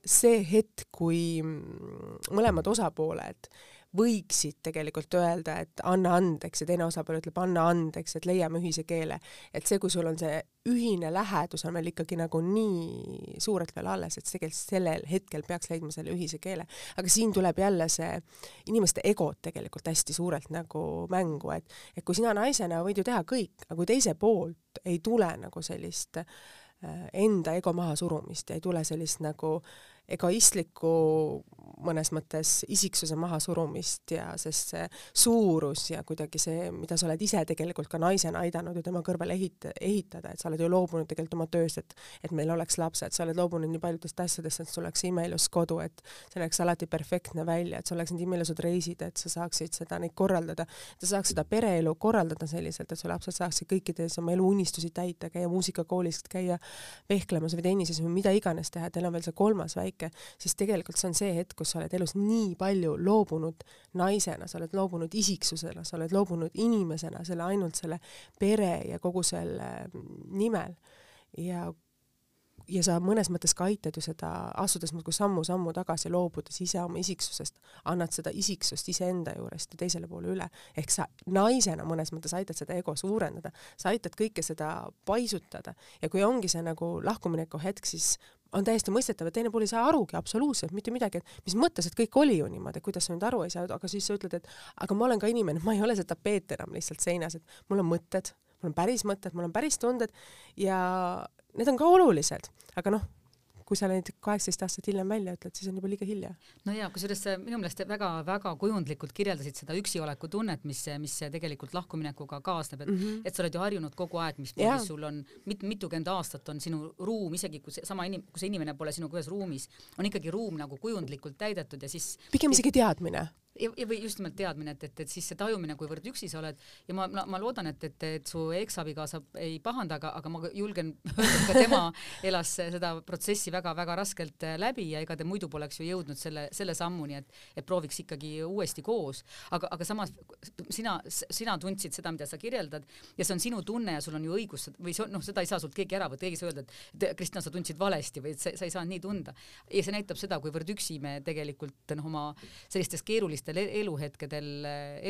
see hetk, kui mõlemad osapooled võiksid tegelikult öelda, et anna andeks ja teine osapool ütleb anna andeks, et leiame ühise keele. et see, kui sul on see ühine lähedus on veel ikkagi nagu nii suurelt veel alles, et tegelikult sellel hetkel peaks leidma selle ühise keele. aga siin tuleb jälle see inimeste egod tegelikult hästi suurelt nagu mängu, et, et kui sina naisena võid ju teha kõik, aga kui teise poolt ei tule nagu sellist äh, enda ego mahasurumist ja ei tule sellist nagu egoistlikku mõnes mõttes isiksuse mahasurumist ja sest see suurus ja kuidagi see, mida sa oled ise tegelikult ka naisena aidanud ju tema kõrval ehit-, ehitada, et sa oled ju loobunud tegelikult oma tööst, et et meil oleks lapsed, sa oled loobunud nii paljudest asjadest, et sul oleks imeilus kodu, et see näeks alati perfektne välja, et sul oleks need imeilusad reisid, et sa saaksid seda, neid korraldada, et sa saaks seda pereelu korraldada selliselt, et su lapsed saaksid kõikides oma eluunistusi täita, käia muusikakoolis, käia vehklemas või tennises või mida iganes teha, teil on veel see kolmas väike, siis tegelikult see on see hetk, kus sa oled elus nii palju loobunud naisena, sa oled loobunud isiksusena, sa oled loobunud inimesena, selle ainult selle pere ja kogu selle nimel. ja ja sa mõnes mõttes ka aitad ju seda, astudes muudkui sammu-sammu tagasi, loobudes ise oma isiksusest, annad seda isiksust iseenda juurest ja teisele poole üle. ehk sa naisena mõnes mõttes aitad seda ego suurendada, sa aitad kõike seda paisutada ja kui ongi see nagu lahkumineku hetk, siis on täiesti mõistetav, et teine pool ei saa arugi absoluutselt mitte midagi, et mis mõttes, et kõik oli ju niimoodi, kuidas sa nüüd aru ei saa, aga siis sa ütled, et aga ma olen ka inimene, ma ei ole see tapeet enam lihtsalt seinas, et mul on mõtted, mul on päris mõtted, mul on päris tunded ja need on ka olulised, aga noh, kui sa neid kaheksateist aastat hiljem välja ütled, siis on juba liiga hilja. no ja kusjuures minu meelest väga-väga kujundlikult kirjeldasid seda üksioleku tunnet, mis, mis tegelikult lahkuminekuga kaasneb, et mm, -hmm. et sa oled ju harjunud kogu aeg, mismoodi sul on mit, mitukümmend aastat on sinu ruum, isegi kui see sama inim-, kui see inimene pole sinuga ühes ruumis, on ikkagi ruum nagu kujundlikult täidetud ja siis pigem isegi teadmine ja, ja või just nimelt teadmine, et, et, et siis see tajumine, kuivõrd üksi sa oled ja ma, ma, loodan, et, et, et su eksabikaasa ei pahanda, aga, aga ma julgen [LAUGHS] öelda, et ka tema elas seda protsessi väga-väga raskelt läbi ja ega ta muidu poleks ju jõudnud selle, selle sammuni, et, et prooviks ikkagi uuesti koos. aga, aga samas sina, sina tundsid seda, mida sa kirjeldad ja see on sinu tunne ja sul on ju õigus või see on, noh, seda ei saa sult keegi ära võtta, keegi ei saa öelda, et Kristina, sa tundsid valesti või et sa, sa ei saanud nii tunda. ja see näitab seda, kuivõrd üksi me tegelikult noh, oma sellistes keerulistes keerulistel e-, eluhetkedel,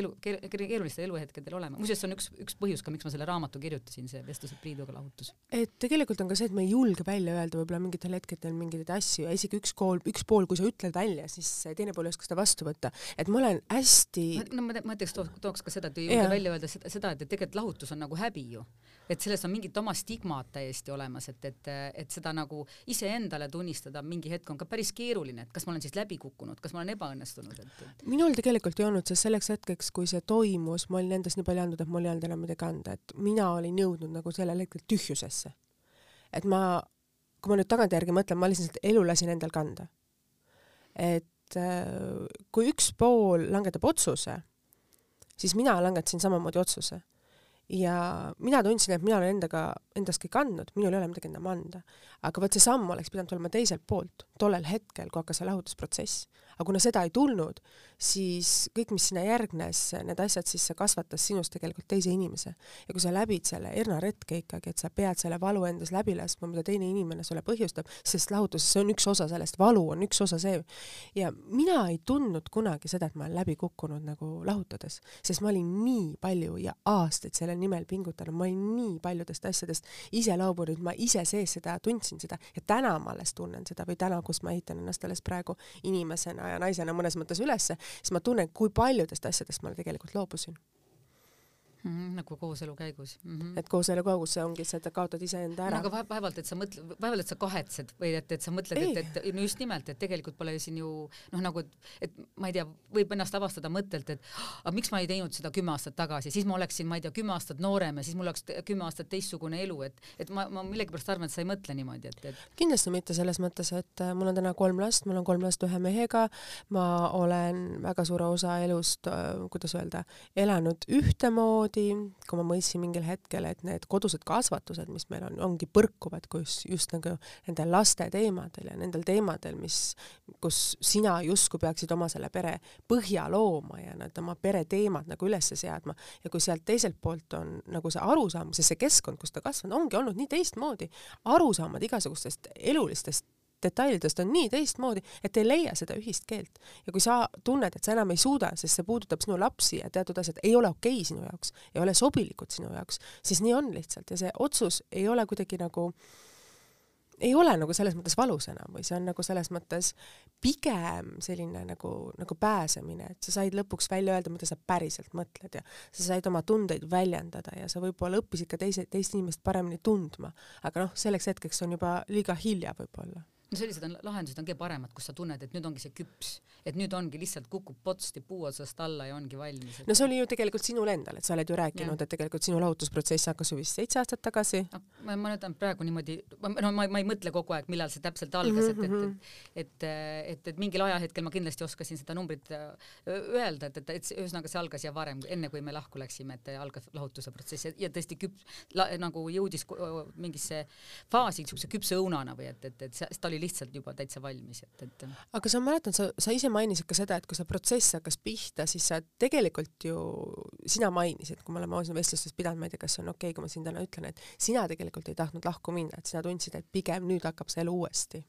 elu, keerulistel eluhetkedel olema. muuseas, see on üks, üks põhjus ka, miks ma selle raamatu kirjutasin, see Vestlused Priiduga lahutus. et tegelikult on ka see, et me ei julge välja öelda võib-olla mingitel hetkedel mingeid asju ja isegi üks pool, üks pool, kui sa ütled välja, siis teine pool ei oska seda vastu võtta. et ma olen hästi no ma mõtleks, tooks ka seda, et ei julge välja öelda seda, seda, et, et tegelikult lahutus on nagu häbi ju et selles on mingid oma stigmad täiesti olemas, et, et, et seda nagu iseendale tunnistada mingi hetk on ka päris keeruline, et kas ma olen siis läbi kukkunud, kas ma olen ebaõnnestunud, et, minul tegelikult ei olnud, sest selleks hetkeks, kui see toimus, ma olin endast nii palju andnud, et mul ei olnud enam midagi anda, et mina olin jõudnud nagu sellel hetkel tühjusesse. et ma, kui ma nüüd tagantjärgi mõtlen, ma lihtsalt elu lasin endal kanda. et äh, kui üks pool langetab otsuse, siis mina langetasin samamoodi otsuse ja mina tundsin, et mina olen endaga, endast kõik andnud, minul ei ole midagi enam anda. aga vot see samm oleks pidanud olema teiselt poolt, tollel hetkel, kui hakkas see lahutusprotsess aga kuna seda ei tulnud, siis kõik, mis sinna järgnes, need asjad, siis see kasvatas sinust tegelikult teise inimese. ja kui sa läbid selle ernaretke ikkagi, et sa pead selle valu endas läbi laskma, mida teine inimene sulle põhjustab, sest lahutuses see on üks osa sellest, valu on üks osa see. ja mina ei tundnud kunagi seda, et ma olen läbi kukkunud nagu lahutades, sest ma olin nii palju ja aastaid selle nimel pingutanud, ma olin nii paljudest asjadest ise loobunud, ma ise sees seda tundsin seda ja täna ma alles tunnen seda või täna, kus ma ehitan ennast alles praegu inimesena ja naisena mõnes mõttes ülesse, siis ma tunnen, kui paljudest asjadest ma tegelikult loobusin mm. -hmm, nagu kooselu käigus mm. -hmm. et kooselu käigus see ongi see, et kaotad iseenda ära no,. aga vaevalt, et sa mõtled, vaevalt, et sa kahetsed või et, et sa mõtled, et, et no just nimelt, et tegelikult pole siin ju noh, nagu et, et ma ei tea, võib ennast avastada mõttelt, et aga miks ma ei teinud seda kümme aastat tagasi, siis ma oleksin, ma ei tea, kümme aastat noorem ja siis mul oleks kümme aastat teistsugune elu, et, et ma, ma millegipärast arvan, et sa ei mõtle niimoodi, et, et. kindlasti mitte selles mõttes, et äh, mul on täna kolm last, mul on kolm last ühe mehega, ma olen väga suure osa elust, äh, kuidas öelda, elanud ühtemoodi, kui ma mõistsin mingil hetkel, et need kodused kasvatused, mis meil on, ongi põrkuvad, kus just nagu nendel laste teemadel ja nendel teemadel, mis, kus sina justkui peaksid oma selle pere põhja looma ja need oma pere teemad nagu üles seadma. Ja kui sealt teiselt poolt on nagu see arusaam, sest see keskkond, kus ta kasvanud, ongi olnud nii teistmoodi, arusaamad igasugustest elulistest detailidest on nii teistmoodi, et ei leia seda ühist keelt. ja kui sa tunned, et sa enam ei suuda, sest see puudutab sinu lapsi ja teatud asjad ei ole okei okay sinu jaoks, ei ole sobilikud sinu jaoks, siis nii on lihtsalt ja see otsus ei ole kuidagi nagu ei ole nagu selles mõttes valus enam või see on nagu selles mõttes pigem selline nagu, nagu pääsemine, et sa said lõpuks välja öelda, mida sa päriselt mõtled ja sa said oma tundeid väljendada ja sa võib-olla õppisid ka teise, teist inimest paremini tundma. aga noh, selleks hetkeks on juba liiga hilja võib-olla no sellised on lahendused on kõige paremad, kus sa tunned, et nüüd ongi see küps, et nüüd ongi lihtsalt kukub potsti puu otsast alla ja ongi valmis et.... no see oli ju tegelikult sinul endal, et sa oled ju rääkinud, et tegelikult sinu lahutusprotsess hakkas ju vist seitse aastat tagasi no,. ma, ma ütlen praegu niimoodi, no ma, ma ei mõtle kogu aeg, millal see täpselt algas mm, -hmm. et, et, et, et, et, et mingil ajahetkel ma kindlasti oskasin seda numbrit äh, öelda, et, et, et ühesõnaga see algas ja varem, enne kui me lahku läksime, et algas lahutuse protsess ja, ja tõesti küps nagu jõudis mingisse faasi niisuguse küpse õunana või et, et, et see, ta oli oli lihtsalt juba täitsa valmis, et, et. aga sa mäletad, sa, sa ise mainisid ka seda, et kui see protsess hakkas pihta, siis sa tegelikult ju, sina mainisid, kui me oleme ausalt vestlustes pidanud, ma ei tea, kas see on okei okay,, kui ma siin täna ütlen, et sina tegelikult ei tahtnud lahku minna, et sina tundsid, et pigem nüüd hakkab see elu uuesti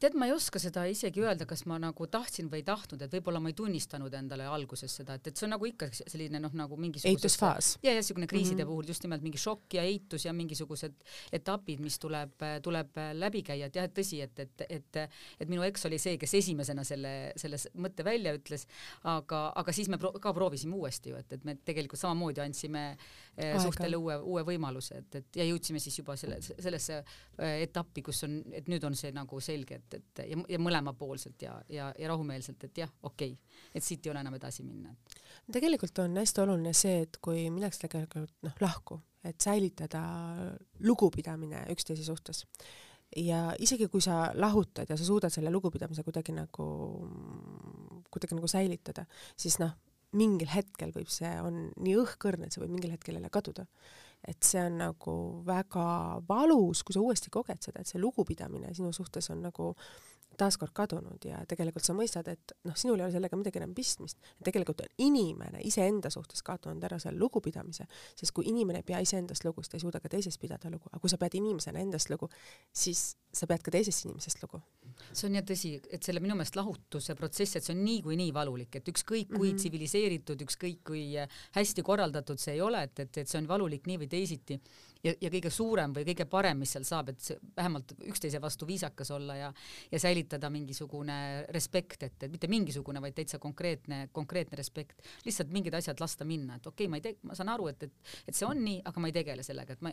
tead, ma ei oska seda isegi öelda, kas ma nagu tahtsin või ei tahtnud, et võib-olla ma ei tunnistanud endale alguses seda, et, et see on nagu ikka selline noh, nagu mingisugune eitusfaas. ja, ja niisugune kriiside mm -hmm. puhul just nimelt mingi šokk ja eitus ja mingisugused etapid, mis tuleb, tuleb läbi käia, et jah, et tõsi, et, et, et, et minu eks oli see, kes esimesena selle, selle mõtte välja ütles, aga, aga siis me pro ka proovisime uuesti ju, et, et me tegelikult samamoodi andsime eh, Aega. suhtele uue, uue võimaluse, et, et ja jõudsime siis juba selle, sellesse eh, etappi, kus on, et nüüd on see nagu selge selge, et, et ja, ja mõlemapoolselt ja, ja, ja rahumeelselt, et jah, okei okay., et siit ei ole enam edasi minna. tegelikult on hästi oluline see, et kui minnakse tegelikult noh, lahku, et säilitada lugupidamine üksteise suhtes ja isegi kui sa lahutad ja sa suudad selle lugupidamise kuidagi nagu, kuidagi nagu säilitada, siis noh, mingil hetkel võib see, on nii õhkõrn, et see võib mingil hetkel jälle kaduda et see on nagu väga valus, kui sa uuesti koged seda, et see lugupidamine sinu suhtes on nagu taaskord kadunud ja tegelikult sa mõistad, et noh, sinul ei ole sellega midagi enam pistmist. tegelikult on inimene iseenda suhtes kaotanud ära selle lugupidamise, sest kui inimene ei pea iseendast lugu, siis ta ei suuda ka teisest pidada lugu, aga kui sa pead inimesena endast lugu, siis sa pead ka teisest inimesest lugu. see on jah tõsi, et selle minu meelest lahutuse protsess, et see on niikuinii valulik, et ükskõik kui mm -hmm. tsiviliseeritud, ükskõik kui hästi korraldatud see ei ole, et, et, et see on valulik nii või teisiti ja, ja kõige suurem või kõige parem, mis seal saab, et vähemalt üksteise vastu viisakas olla ja ja säilitada mingisugune respekt, et, et mitte mingisugune, vaid täitsa konkreetne, konkreetne respekt. lihtsalt mingid asjad lasta minna, et okei okay,, ma ei tee, ma saan aru, et, et, et see on nii, aga ma ei tegele sellega, et ma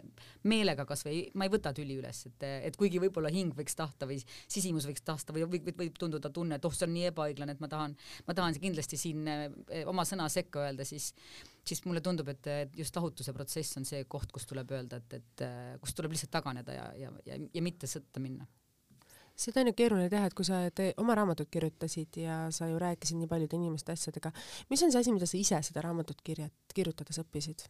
meelega kasvõi ma ei võta tüli üles, et, et kuigi võib-olla hing võiks tahta või sisimus võiks tahta või võib, võib tunduda tunne, et oh, see on nii ebaõiglane, et ma tahan, ma tahan kindlasti siin eh, oma sõna sekka öelda, siis siis mulle tundub, et just lahutuse protsess on see koht, kus tuleb öelda, et, et kus tuleb lihtsalt taganeda ja, ja, ja, ja mitte sõtta minna seda on ju keeruline teha, et kui sa te oma raamatut kirjutasid ja sa ju rääkisid nii paljude inimeste asjadega, mis on see asi, mida sa ise seda raamatut kirja, kirjutades õppisid?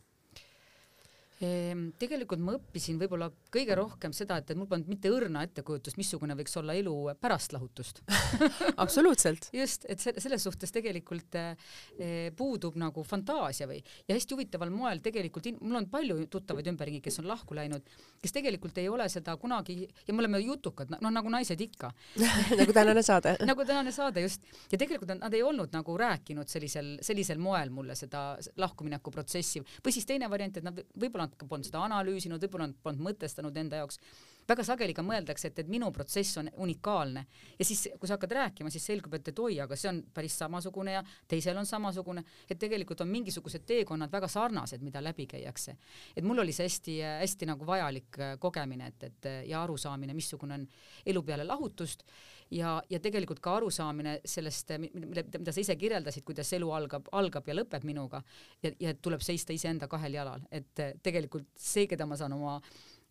Ehm, tegelikult ma õppisin võib-olla kõige rohkem seda, et, et mul polnud mitte õrna ettekujutust, missugune võiks olla elu pärast lahutust. [LAUGHS] Absoluutselt. Just, et se selles suhtes tegelikult eh, puudub nagu fantaasia või, ja hästi huvitaval moel tegelikult, mul on palju tuttavaid ümberringi, kes on lahku läinud, kes tegelikult ei ole seda kunagi ja me oleme jutukad, noh nagu naised ikka. [LAUGHS] Nagu tänane saade. [LAUGHS] Nagu tänane saade just, ja tegelikult nad ei olnud nagu rääkinud sellisel, sellisel moel mulle seda lahkumineku protsessi. Või siis teine variant, et nad võib-olla nad polnud seda analüüsinud, võib-olla nad polnud mõtestanud enda jaoks. väga sageli ka mõeldakse, et, et minu protsess on unikaalne ja siis, kui sa hakkad rääkima, siis selgub, et, et oi, aga see on päris samasugune ja teisel on samasugune, et tegelikult on mingisugused teekonnad väga sarnased, mida läbi käiakse. et mul oli see hästi-hästi nagu vajalik äh, kogemine, et, et ja arusaamine, missugune on elu peale lahutust ja, ja tegelikult ka arusaamine sellest, mida, mida sa ise kirjeldasid, kuidas elu algab, algab ja lõpeb minuga ja, ja tuleb seista iseenda kahel jalal, et tegelikult see, keda ma saan oma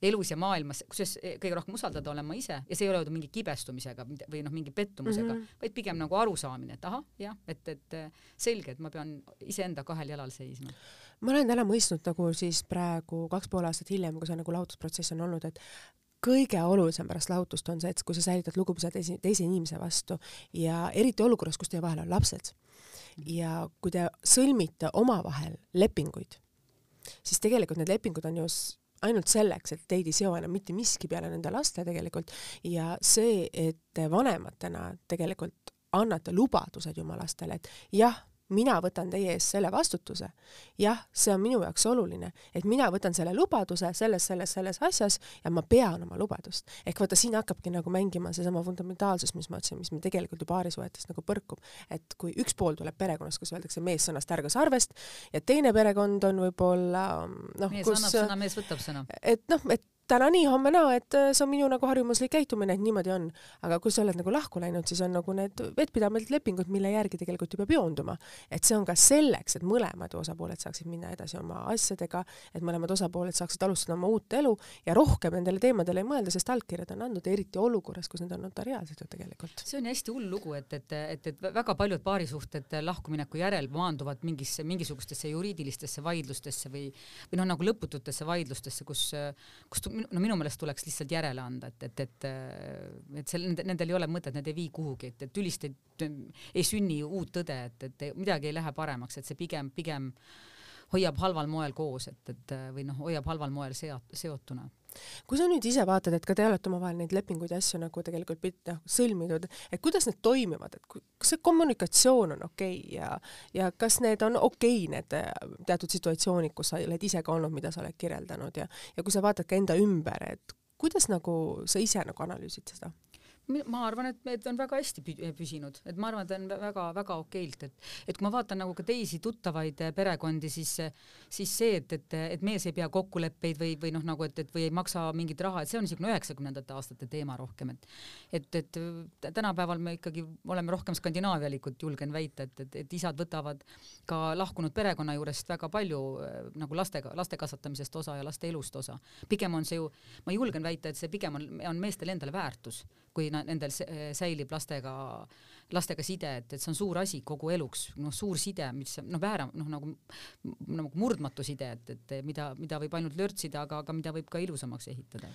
elus ja maailmas, kusjuures kõige rohkem usaldada olen ma ise ja see ei ole mingi kibestumisega või noh, mingi pettumusega mm, -hmm. vaid pigem nagu arusaamine, et ahah, jah, et, et selge, et ma pean iseenda kahel jalal seisma. ma olen täna mõistnud nagu siis praegu kaks pool aastat hiljem, kui see nagu lahutusprotsess on olnud, et kõige olulisem pärast lahutust on see, et kui sa säilitad lugupidamist teise, teise inimese vastu. Ja eriti olukorras, kus teie vahel on lapsed. Ja kui te sõlmite omavahel lepinguid, siis tegelikult need lepingud on ju ainult selleks, et teid ei seo enam mitte miski peale nende laste tegelikult. Ja see, et te vanematena tegelikult annate lubadused oma lastele, et jah, mina võtan teie ees selle vastutuse. jah, see on minu jaoks oluline, et mina võtan selle lubaduse selles, selles, selles asjas ja ma pean oma lubadust. ehk vaata, siin hakkabki nagu mängima seesama fundamentaalsus, mis ma ütlesin, mis meil tegelikult ju paarisuhetes nagu põrkub. et kui üks pool tuleb perekonnast, kus öeldakse mees sõnast ärga sarvest ja teine perekond on võib-olla noh, mees kus, annab sõna, mees võtab sõna. et noh, et täna nii, homme naa, et äh, see on minu nagu harjumuslik käitumine, et niimoodi on. aga kui sa oled nagu lahku läinud, siis on nagu need vettpidamised lepingud, mille järgi tegelikult ju peab joonduma. et see on ka selleks, et mõlemad osapooled saaksid minna edasi oma asjadega, et mõlemad osapooled saaksid alustada oma uut elu ja rohkem nendele teemadele ei mõelda, sest allkirjad on andnud, eriti olukorras, kus need on notariaalsed ju tegelikult. see on hästi hull lugu, et, et, et, et väga paljud paarisuhted lahkumineku järel maanduvad mingisse, mingisugustesse juriidilistesse vaidlustesse või, või noh, nagu lõpututesse vaidlustesse, kus, kus no minu meelest tuleks lihtsalt järele anda, et, et, et, et seal nendel ei ole mõtet, need ei vii kuhugi, et, et tülist ei, ei sünni uut tõde, et, et midagi ei lähe paremaks, et see pigem, pigem hoiab halval moel koos, et, et või noh, hoiab halval moel seot-, seotuna kui sa nüüd ise vaatad, et ka te olete omavahel neid lepinguid ja asju nagu tegelikult noh, sõlminud, et kuidas need toimivad, et kas see kommunikatsioon on okei okay ja, ja kas need on okei okay, need äh, teatud situatsioonid, kus sa oled ise ka olnud, mida sa oled kirjeldanud ja, ja kui sa vaatad ka enda ümber, et kuidas nagu sa ise nagu analüüsid seda? Ma arvan, et need on väga hästi püsinud, et ma arvan, et on väga-väga okeilt, et et kui ma vaatan nagu ka teisi tuttavaid eh, perekondi, siis siis see, et, et, et mees ei pea kokkuleppeid või, või noh, nagu et, et või ei maksa mingit raha, et see on niisugune üheksakümnendate aastate teema rohkem, et et, et tänapäeval me ikkagi oleme rohkem skandinaavialikud, julgen väita, et, et, et isad võtavad ka lahkunud perekonna juurest väga palju eh, nagu lastega, laste kasvatamisest osa ja laste elust osa. pigem on see ju, ma julgen väita, et see pigem on, on meestele endale väärtus kui nendel säilib lastega lastega side, et, et see on suur asi kogu eluks, noh, suur side, mis noh, väära-, noh nagu, nagu murdmatu side, et, et mida, mida võib ainult lörtsida, aga, aga mida võib ka ilusamaks ehitada.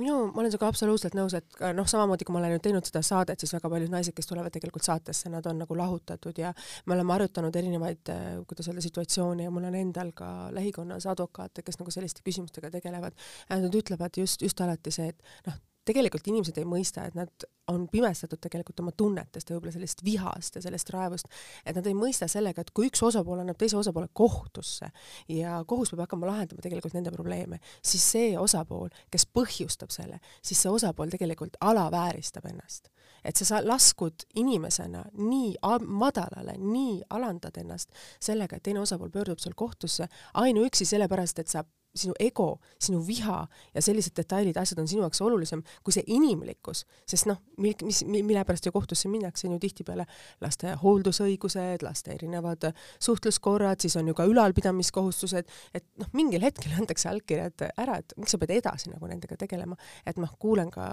minu, ma olen sinuga absoluutselt nõus, et noh, samamoodi kui ma olen nüüd teinud seda saadet, siis väga paljud naised, kes tulevad tegelikult saatesse, nad on nagu lahutatud ja me oleme arutanud erinevaid, kuidas öelda, situatsioone ja mul on endal ka lähikonnas advokaate, kes nagu selliste küsimustega tegelevad. Nad ütlevad just, just alati see, et noh, tegelikult inimesed ei mõista, et nad on pimestatud tegelikult oma tunnetest ja võib-olla sellest vihast ja sellest raevust, et nad ei mõista sellega, et kui üks osapool annab teise osapoole kohtusse ja kohus peab hakkama lahendama tegelikult nende probleeme, siis see osapool, kes põhjustab selle, siis see osapool tegelikult alavääristab ennast. et sa laskud inimesena nii madalale, nii alandad ennast sellega, et teine osapool pöördub sul kohtusse ainuüksi sellepärast, et sa sinu ego, sinu viha ja sellised detailid, asjad on sinu jaoks olulisem kui see inimlikkus, sest noh, mis, mille pärast ju kohtusse minnakse, on ju tihtipeale laste hooldusõigused, laste erinevad suhtluskorrad, siis on ju ka ülalpidamiskohustused, et noh, mingil hetkel [LAUGHS] antakse allkirjad ära, et miks sa pead edasi nagu nendega tegelema, et noh, kuulen ka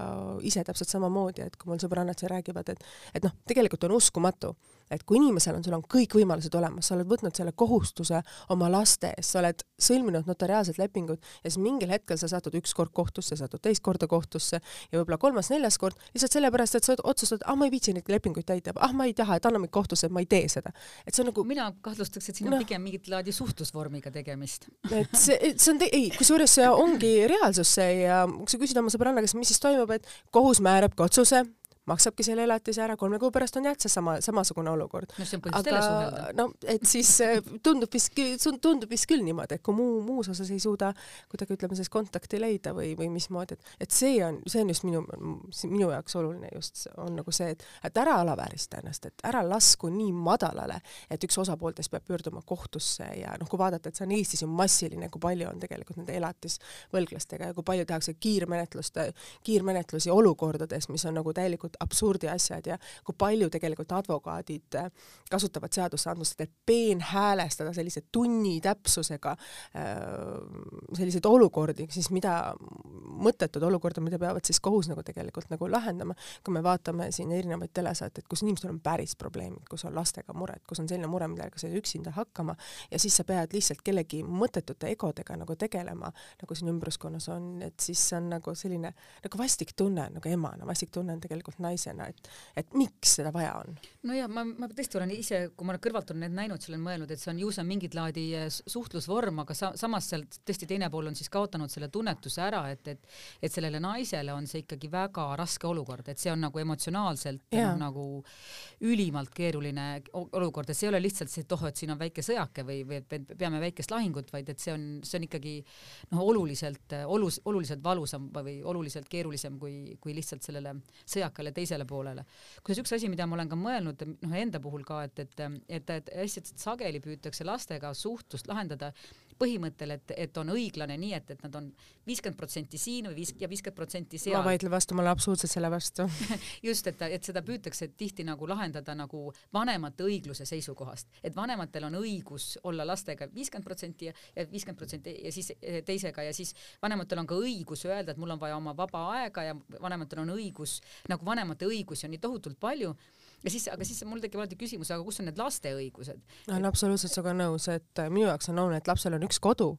ise täpselt samamoodi, et kui mul sõbrannad siin räägivad, et et noh, tegelikult on uskumatu et kui inimesel on, sul on kõik võimalused olemas, sa oled võtnud selle kohustuse oma laste ees, sa oled sõlminud notariaalsed lepingud ja siis mingil hetkel sa satud üks kord kohtusse, satud teist korda kohtusse ja võib-olla kolmas-neljas kord lihtsalt sellepärast, et sa otsustad, ah ma ei viitsi neid lepinguid täita, ah ma ei taha, et anna mind kohtusse, et ma ei tee seda. et see on nagu mina kahtlustaks, et siin on no, pigem mingit laadi suhtlusvormiga tegemist. et see, see on, ei, kusjuures see ongi reaalsus see ja kui sa küsid oma sõbranna käest, mis siis toimub, et kohus määrab ka otsuse, maksabki selle elatise ära, kolme kuu pärast on jah, see sama, samasugune olukord. no see on põhjust jälle suhelda. no et siis äh, tundub vist, tundub vist küll niimoodi, et kui muu, muus osas ei suuda kuidagi ütleme siis kontakti leida või, või mismoodi, et, et see on, see on just minu, minu jaoks oluline just, on nagu see, et, et ära alaväärista ennast, et ära lasku nii madalale, et üks osapooltest peab pöörduma kohtusse ja noh, kui vaadata, et see on Eestis ju massiline, kui palju on tegelikult nende elatisvõlglastega ja kui palju tehakse kiirmenetluste, kiirmenetlusi olukordades, mis on nagu täielikult absoluutselt absurdi asjad ja kui palju tegelikult advokaadid äh, kasutavad seadusandlust, et peenhäälestada sellise tunni täpsusega äh, selliseid olukordi, siis mida, mõttetud olukorda, mida peavad siis kohus nagu tegelikult nagu lahendama, kui me vaatame siin erinevaid telesaateid, kus inimestel on päris probleemid, kus on lastega mured, kus on selline mure, millega sa ei üksinda hakkama ja siis sa pead lihtsalt kellegi mõttetute egodega nagu tegelema, nagu siin ümbruskonnas on, et siis see on nagu selline nagu vastik tunne nagu emana, vastik tunne on tegelikult naisena, et, et miks seda vaja on? no ja ma, ma tõesti olen ise, kui ma kõrvalt olen neid näinud, siis olen mõelnud, et see on ju see on mingit laadi eh, suhtlusvorm, aga sa, samas sealt tõesti teine pool on siis kaotanud selle tunnetuse ära, et, et, et sellele naisele on see ikkagi väga raske olukord, et see on nagu emotsionaalselt yeah. nagu ülimalt keeruline olukord, et see ei ole lihtsalt see, et oh, et siin on väike sõjake või, või et peame väikest lahingut, vaid et see on, see on ikkagi noh, oluliselt, olus, oluliselt valusam või oluliselt keerulisem kui, kui lihtsalt sellele sõjakale teisele poolele. kusjuures üks asi, mida ma olen ka mõelnud, noh enda puhul ka, et, et, et, et hästi sageli püütakse lastega suhtlust lahendada põhimõttel, et, et on õiglane nii, et, et nad on viiskümmend protsenti siin või viis ja viiskümmend protsenti seal. ma vaidlen vastu, ma olen absoluutselt selle vastu [LAUGHS] just, et, et seda püütakse tihti nagu lahendada nagu vanemate õigluse seisukohast, et vanematel on õigus olla lastega viiskümmend protsenti ja viiskümmend protsenti ja siis eh, teisega ja siis vanematel on ka õigus öelda, et mul on vaja oma vaba aega ja vanematel on õigus, nagu vanemate õigusi on nii tohutult palju ja siis, aga siis mul tekib alati küsimus, aga kus on need laste õigused? olen absoluutselt sinuga nõus, et minu jaoks on oluline, et lapsel on üks kodu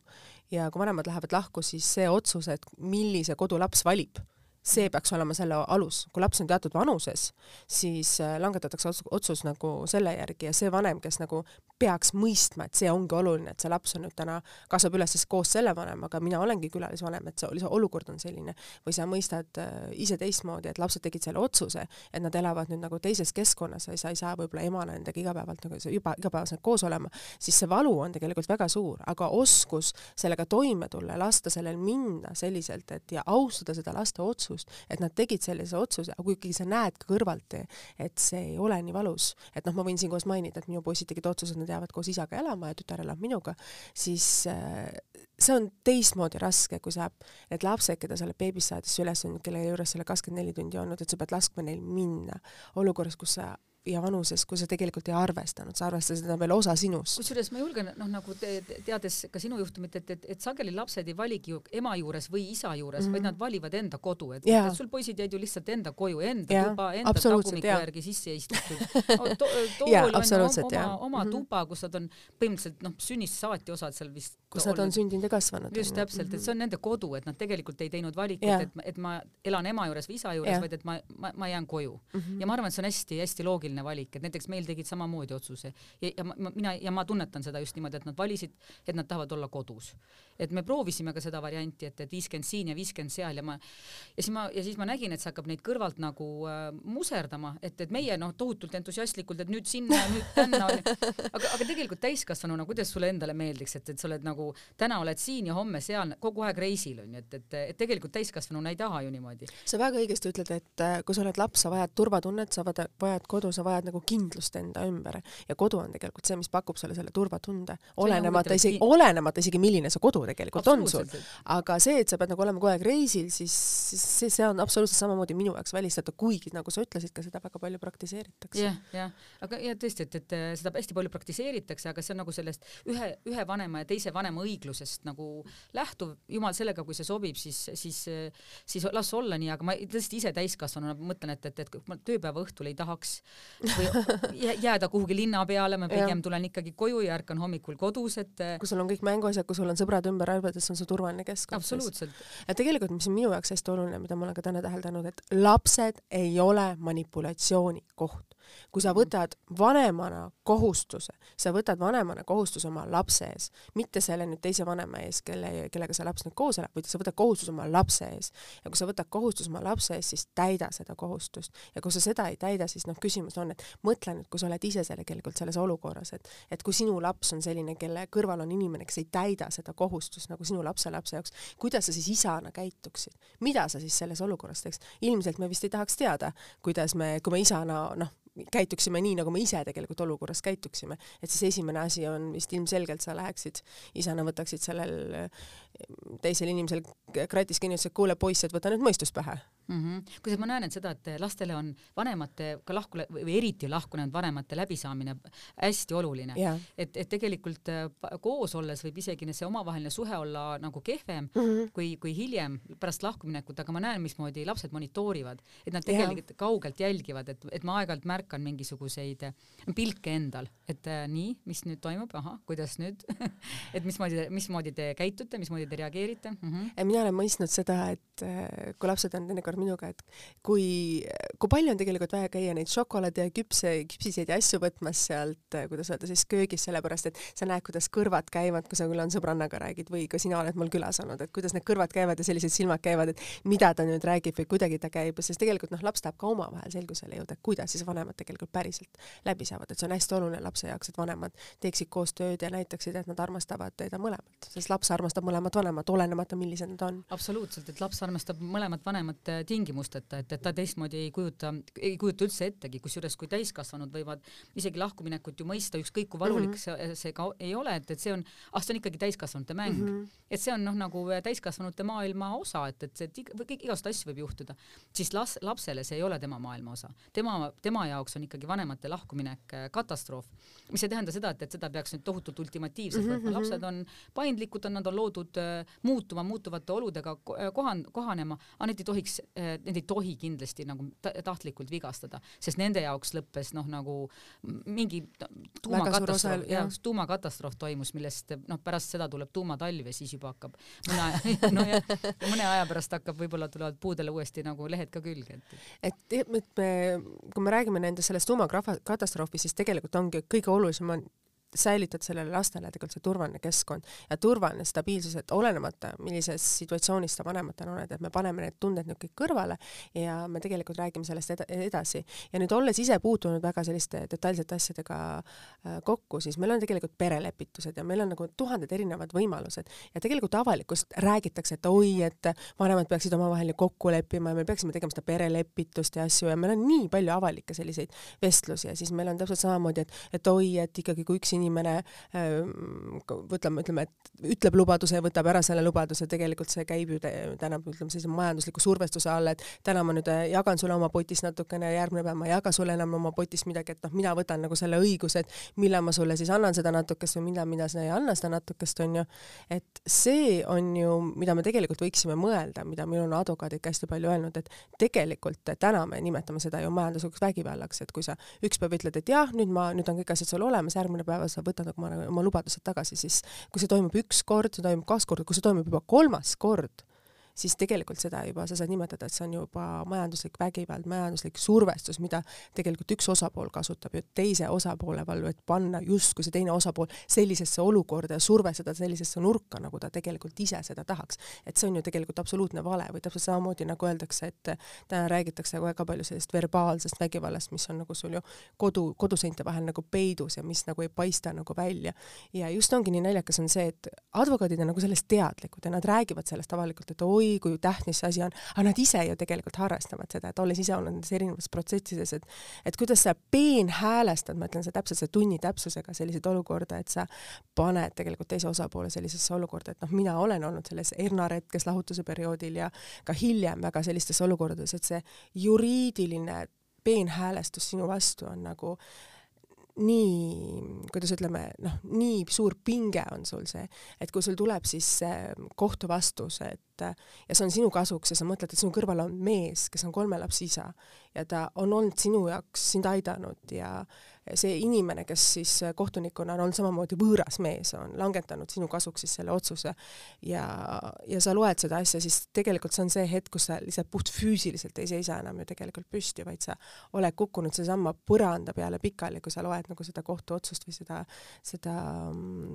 ja kui vanemad lähevad lahku, siis see otsus, et millise kodu laps valib see peaks olema selle alus, kui laps on teatud vanuses, siis äh, langetatakse otsus nagu selle järgi ja see vanem, kes nagu peaks mõistma, et see ongi oluline, et see laps on nüüd täna, kasvab üles koos selle vanemaga, mina olengi külalisvanem, et see, see olukord on selline, või sa mõistad äh, ise teistmoodi, et lapsed tegid selle otsuse, et nad elavad nüüd nagu teises keskkonnas ja sa ei saa võib-olla emana nendega igapäevalt nagu juba igapäevaselt koos olema, siis see valu on tegelikult väga suur, aga oskus sellega toime tulla, lasta sellel minna selliselt, et ja austada seda laste otsust, et nad tegid sellise otsuse, aga kui ikkagi sa näed ka kõrvalt, et see ei ole nii valus, et noh, ma võin siinkohas mainida, et minu poisid tegid otsuse, et nad jäävad koos isaga elama ja tütar elab minuga, siis äh, see on teistmoodi raske, kui sa, need lapsed, keda sa oled beebist saades üles andnud, kelle juures sa oled kakskümmend neli tundi olnud, et sa pead laskma neil minna olukorras, kus sa ja vanuses, kui sa tegelikult ei arvestanud, sa arvestasid, ta on veel osa sinust. kusjuures ma julgen, noh nagu te, teades ka sinu juhtumit, et, et, et sageli lapsed ei valigi ju ema juures või isa juures mm, -hmm. vaid nad valivad enda kodu, et, et sul poisid jäid ju lihtsalt enda koju, enda ja, tuba, enda tagumiku järgi sisse istutud no, [LAUGHS] to,. tool ja, on oma, oma mm -hmm. tuba, kus nad on põhimõtteliselt noh, sünnist saati osad seal vist. kus nad on sündinud ja kasvanud. just täpselt, et see on nende kodu, et nad tegelikult ei teinud valikut, et, et ma elan ema juures või isa juures, vaid et ma, ma, ma jään koju mm. -hmm. ja ma arvan, et see on hästi-hästi loogiline valik, et näiteks meil tegid samamoodi otsuse ja, ja ma, mina ja ma tunnetan seda just niimoodi, et nad valisid, et nad tahavad olla kodus. et me proovisime ka seda varianti, et, et viiskümmend siin ja viiskümmend seal ja ma ja siis ma ja siis ma nägin, et see hakkab neid kõrvalt nagu äh, muserdama, et, et meie noh, tohutult entusiastlikult, et nüüd sinna, nüüd tänna, aga, aga tegelikult täiskasvanuna, kuidas sulle endale meeldiks, et, et sa oled nagu täna oled siin ja homme seal, kogu aeg reisil on ju, et, et, et tegelikult täiskasvanuna ei taha ju niimoodi. sa väga õigesti ütled, et äh, kui sa oled laps, sa vajad turvatunnet, sa vajad, vajad kodu, sa vajad nagu kindlust enda ümber ja kodu on tegelikult see, mis pakub sulle selle turvatunde, olenemata isegi, olenemata isegi, milline see kodu tegelikult on sul. aga see, et sa pead nagu olema kogu aeg reisil, siis see, see on absoluutselt samamoodi minu jaoks välistatud, kuigi nagu sa ütlesid, ka seda väga palju praktiseeritakse. jah, jah, aga ja tõesti, et, et seda hästi palju praktiseeritakse, aga see on nagu sellest ühe, ühe vanema ja teise vanema õiglusest nagu lähtuv, jumal sellega, kui see sobib, siis, siis, siis las olla nii, aga ma tõesti ise täiskasvanuna mõtlen, et, et, et kui ma tööpäeva õhtul ei tahaks või jääda kuhugi linna peale, ma pigem tulen ikkagi koju ja ärkan hommikul kodus, et kui sul on kõik mänguasjad, kui sul on sõbrad ümber, see on su turvaline keskkond. absoluutselt. ja tegelikult, mis on minu jaoks hästi oluline, mida ma olen ka täna täheldanud, et lapsed ei ole manipulatsiooni koht kui sa võtad vanemana kohustuse, sa võtad vanemana kohustuse oma lapse ees, mitte selle nüüd teise vanema ees, kelle, kellega see laps nüüd koos elab, vaid sa võtad kohustuse oma lapse ees. ja kui sa võtad kohustuse oma lapse ees, siis täida seda kohustust. ja kui sa seda ei täida, siis noh, küsimus on, et mõtle nüüd, kui sa oled ise selle tegelikult selles olukorras, et et kui sinu laps on selline, kelle kõrval on inimene, kes ei täida seda kohustust nagu sinu lapselapse jaoks, kuidas sa siis isana käituksid? mida sa siis selles olukorras teeks? ilmselt me vist ei tahaks teada, kuidas me, kui me isana noh, käituksime nii, nagu me ise tegelikult olukorras käituksime. et siis esimene asi on vist ilmselgelt sa läheksid, isana võtaksid sellel teisel inimesel kratis kinni, ütles, et kuule poiss, et võta nüüd mõistus pähe mm. -hmm. kusjuures ma näen, et seda, et lastele on vanemate ka lahku või eriti lahkunenud vanemate läbisaamine hästi oluline yeah.. et, et tegelikult äh, koos olles võib isegi see omavaheline suhe olla nagu kehvem mm -hmm. kui, kui hiljem pärast lahkuminekut, aga ma näen, mismoodi lapsed monitoorivad, et nad tegelikult yeah. kaugelt jälgivad, et, et ma aeg-ajalt märkan mingisuguseid äh, pilke endal, et äh, nii, mis nüüd toimub, ahah, kuidas nüüd [LAUGHS] et mismoodi, mismoodi te käitute, mismoodi te reageerite mm? -hmm. mina olen mõistnud seda, et kui lapsed on teinekord minuga, et kui, kui palju on tegelikult vaja käia neid šokolaade ja küpse, küpsiseid ja asju võtmas sealt, kuidas öelda siis köögis, sellepärast et sa näed, kuidas kõrvad käivad, kui sa küll on sõbrannaga räägid või ka sina oled mul külas olnud, et kuidas need kõrvad käivad ja sellised silmad käivad, et mida ta nüüd räägib või kuidagi ta käib, sest tegelikult noh, laps tahab ka omavahel selgusele jõuda, kuidas siis vanemad tegelikult päriselt läbi saavad, et see on hästi oluline lapse jaoks, et vanemad teeksid koos tööd ja näitaksid, et nad armastavad teda mõlemat, sest laps armastab mõlemat vanemat, olenemata millised nad on. absoluutselt, et laps armastab mõlemat vanemat tingimusteta, et, et ta teistmoodi ei kujuta, ei kujuta üldse ettegi, kusjuures kui täiskasvanud võivad isegi lahkuminekut ju mõista, ükskõik kui valulik mm -hmm. see, see ka ei ole, et, et see on, ah see on ikkagi täiskasvanute mäng mm. -hmm. et see on noh, nagu täiskasvanute maailma osa, et, et see kõik igast asju võib juhtuda, siis las-, lapsele see ei ole tema maailma osa. tema, tema jaoks on ikkagi vanemate lahkuminek äh, katastroof, mis ei tähenda seda, et, et seda peaks nüüd tohutult ultimatiivselt võtma mm, -hmm. lapsed on paindlikud, nad on loodud äh, muutuma, muutuvate oludega kohan-, kohanema, aga need ei tohiks äh, need ei tohi kindlasti nagu tahtlikult vigastada, sest nende jaoks lõppes noh, nagu mingi tuumakatastroof, jah, tuumakatastroof toimus, millest noh, pärast seda tuleb tuumatalv ja siis juba hakkab mõne aja, [LAUGHS] no ja, ja mõne aja pärast hakkab, võib-olla tulevad puudele uuesti nagu lehed ka külge, et. et, me, kui me räägime nendest sellest tuumakatastroofist, siis tegelikult ongi kõige olulisem on säilitad sellele lastele tegelikult see turvaline keskkond ja turvaline stabiilsus, et olenemata, millises situatsioonis sa vanematena oled, et me paneme need tunded nüüd kõik kõrvale ja me tegelikult räägime sellest ed edasi. ja nüüd olles ise puutunud väga selliste detailsete asjadega äh, kokku, siis meil on tegelikult perelepitused ja meil on nagu tuhanded erinevad võimalused ja tegelikult avalikkust räägitakse, et oi, et vanemad peaksid omavahel ju kokku leppima ja me peaksime tegema seda perelepitust ja asju ja meil on nii palju avalikke selliseid vestlusi ja siis meil on täpselt samamoodi, et, et oi, et ikkagi kui üks inimene inimene ütleme, ütleme, et ütleb lubaduse ja võtab ära selle lubaduse, tegelikult see käib ju tähendab, ütleme sellise majandusliku survestuse all, et täna ma nüüd jagan sulle oma potist natukene järgmine päev ma ei jaga sulle enam oma potist midagi, et noh, mina võtan nagu selle õiguse, et millal ma sulle siis annan seda natukest või millal mina ei anna seda natukest, onju. et see on ju, mida me tegelikult võiksime mõelda, mida minul on advokaadid hästi palju öelnud, et tegelikult täna me nimetame seda ju majanduslikuks vägivallaks, et kui sa üks päev ütled, et jah, nüüd ma, nüüd on kõik asjad sul olemas, järgmine päev sa võtad oma, oma lubadused tagasi, siis kui see toimub üks kord, see toimub kaks korda, kui see toimub juba kolmas kord, siis tegelikult seda juba sa saad nimetada, et see on juba majanduslik vägivald, majanduslik survestus, mida tegelikult üks osapool kasutab ju teise osapoole vallu, et panna justkui see teine osapool sellisesse olukorda ja survestada sellisesse nurka, nagu ta tegelikult ise seda tahaks. et see on ju tegelikult absoluutne vale või täpselt samamoodi nagu öeldakse, et täna räägitakse väga palju sellest verbaalsest vägivallast, mis on nagu sul ju kodu, koduseinte vahel nagu peidus ja mis nagu ei paista nagu välja. ja just ongi nii naljakas on see, et advokaadid on nagu sellest teadlikud ja nad räägivad sellest avalikult, et oi, oi kui tähtis see asi on, aga nad ise ju tegelikult harrastavad seda, et olles ise olnud nendes erinevates protsessides, et et kuidas sa peenhäälestad, ma ütlen, see täpselt see tunni täpsusega selliseid olukorda, et sa paned tegelikult teise osapoole sellisesse olukorda, et noh, mina olen olnud selles hernaretkes lahutuse perioodil ja ka hiljem väga sellistes olukordades, et see juriidiline peenhäälestus sinu vastu on nagu nii, kuidas ütleme, noh, nii suur pinge on sul see, et kui sul tuleb siis kohtuvastus, et ja see on sinu kasuks ja sa mõtled, et sinu kõrval on mees, kes on kolme lapse isa ja ta on olnud sinu jaoks sind aidanud ja see inimene, kes siis kohtunikuna on olnud samamoodi võõras mees, on langetanud sinu kasuks siis selle otsuse. Ja, ja sa loed seda asja, siis tegelikult see on see hetk, kus sa lihtsalt puht füüsiliselt ei seisa enam ju tegelikult püsti, vaid sa oled kukkunud seesama põranda peale pikali, kui sa loed nagu seda kohtuotsust või seda, seda,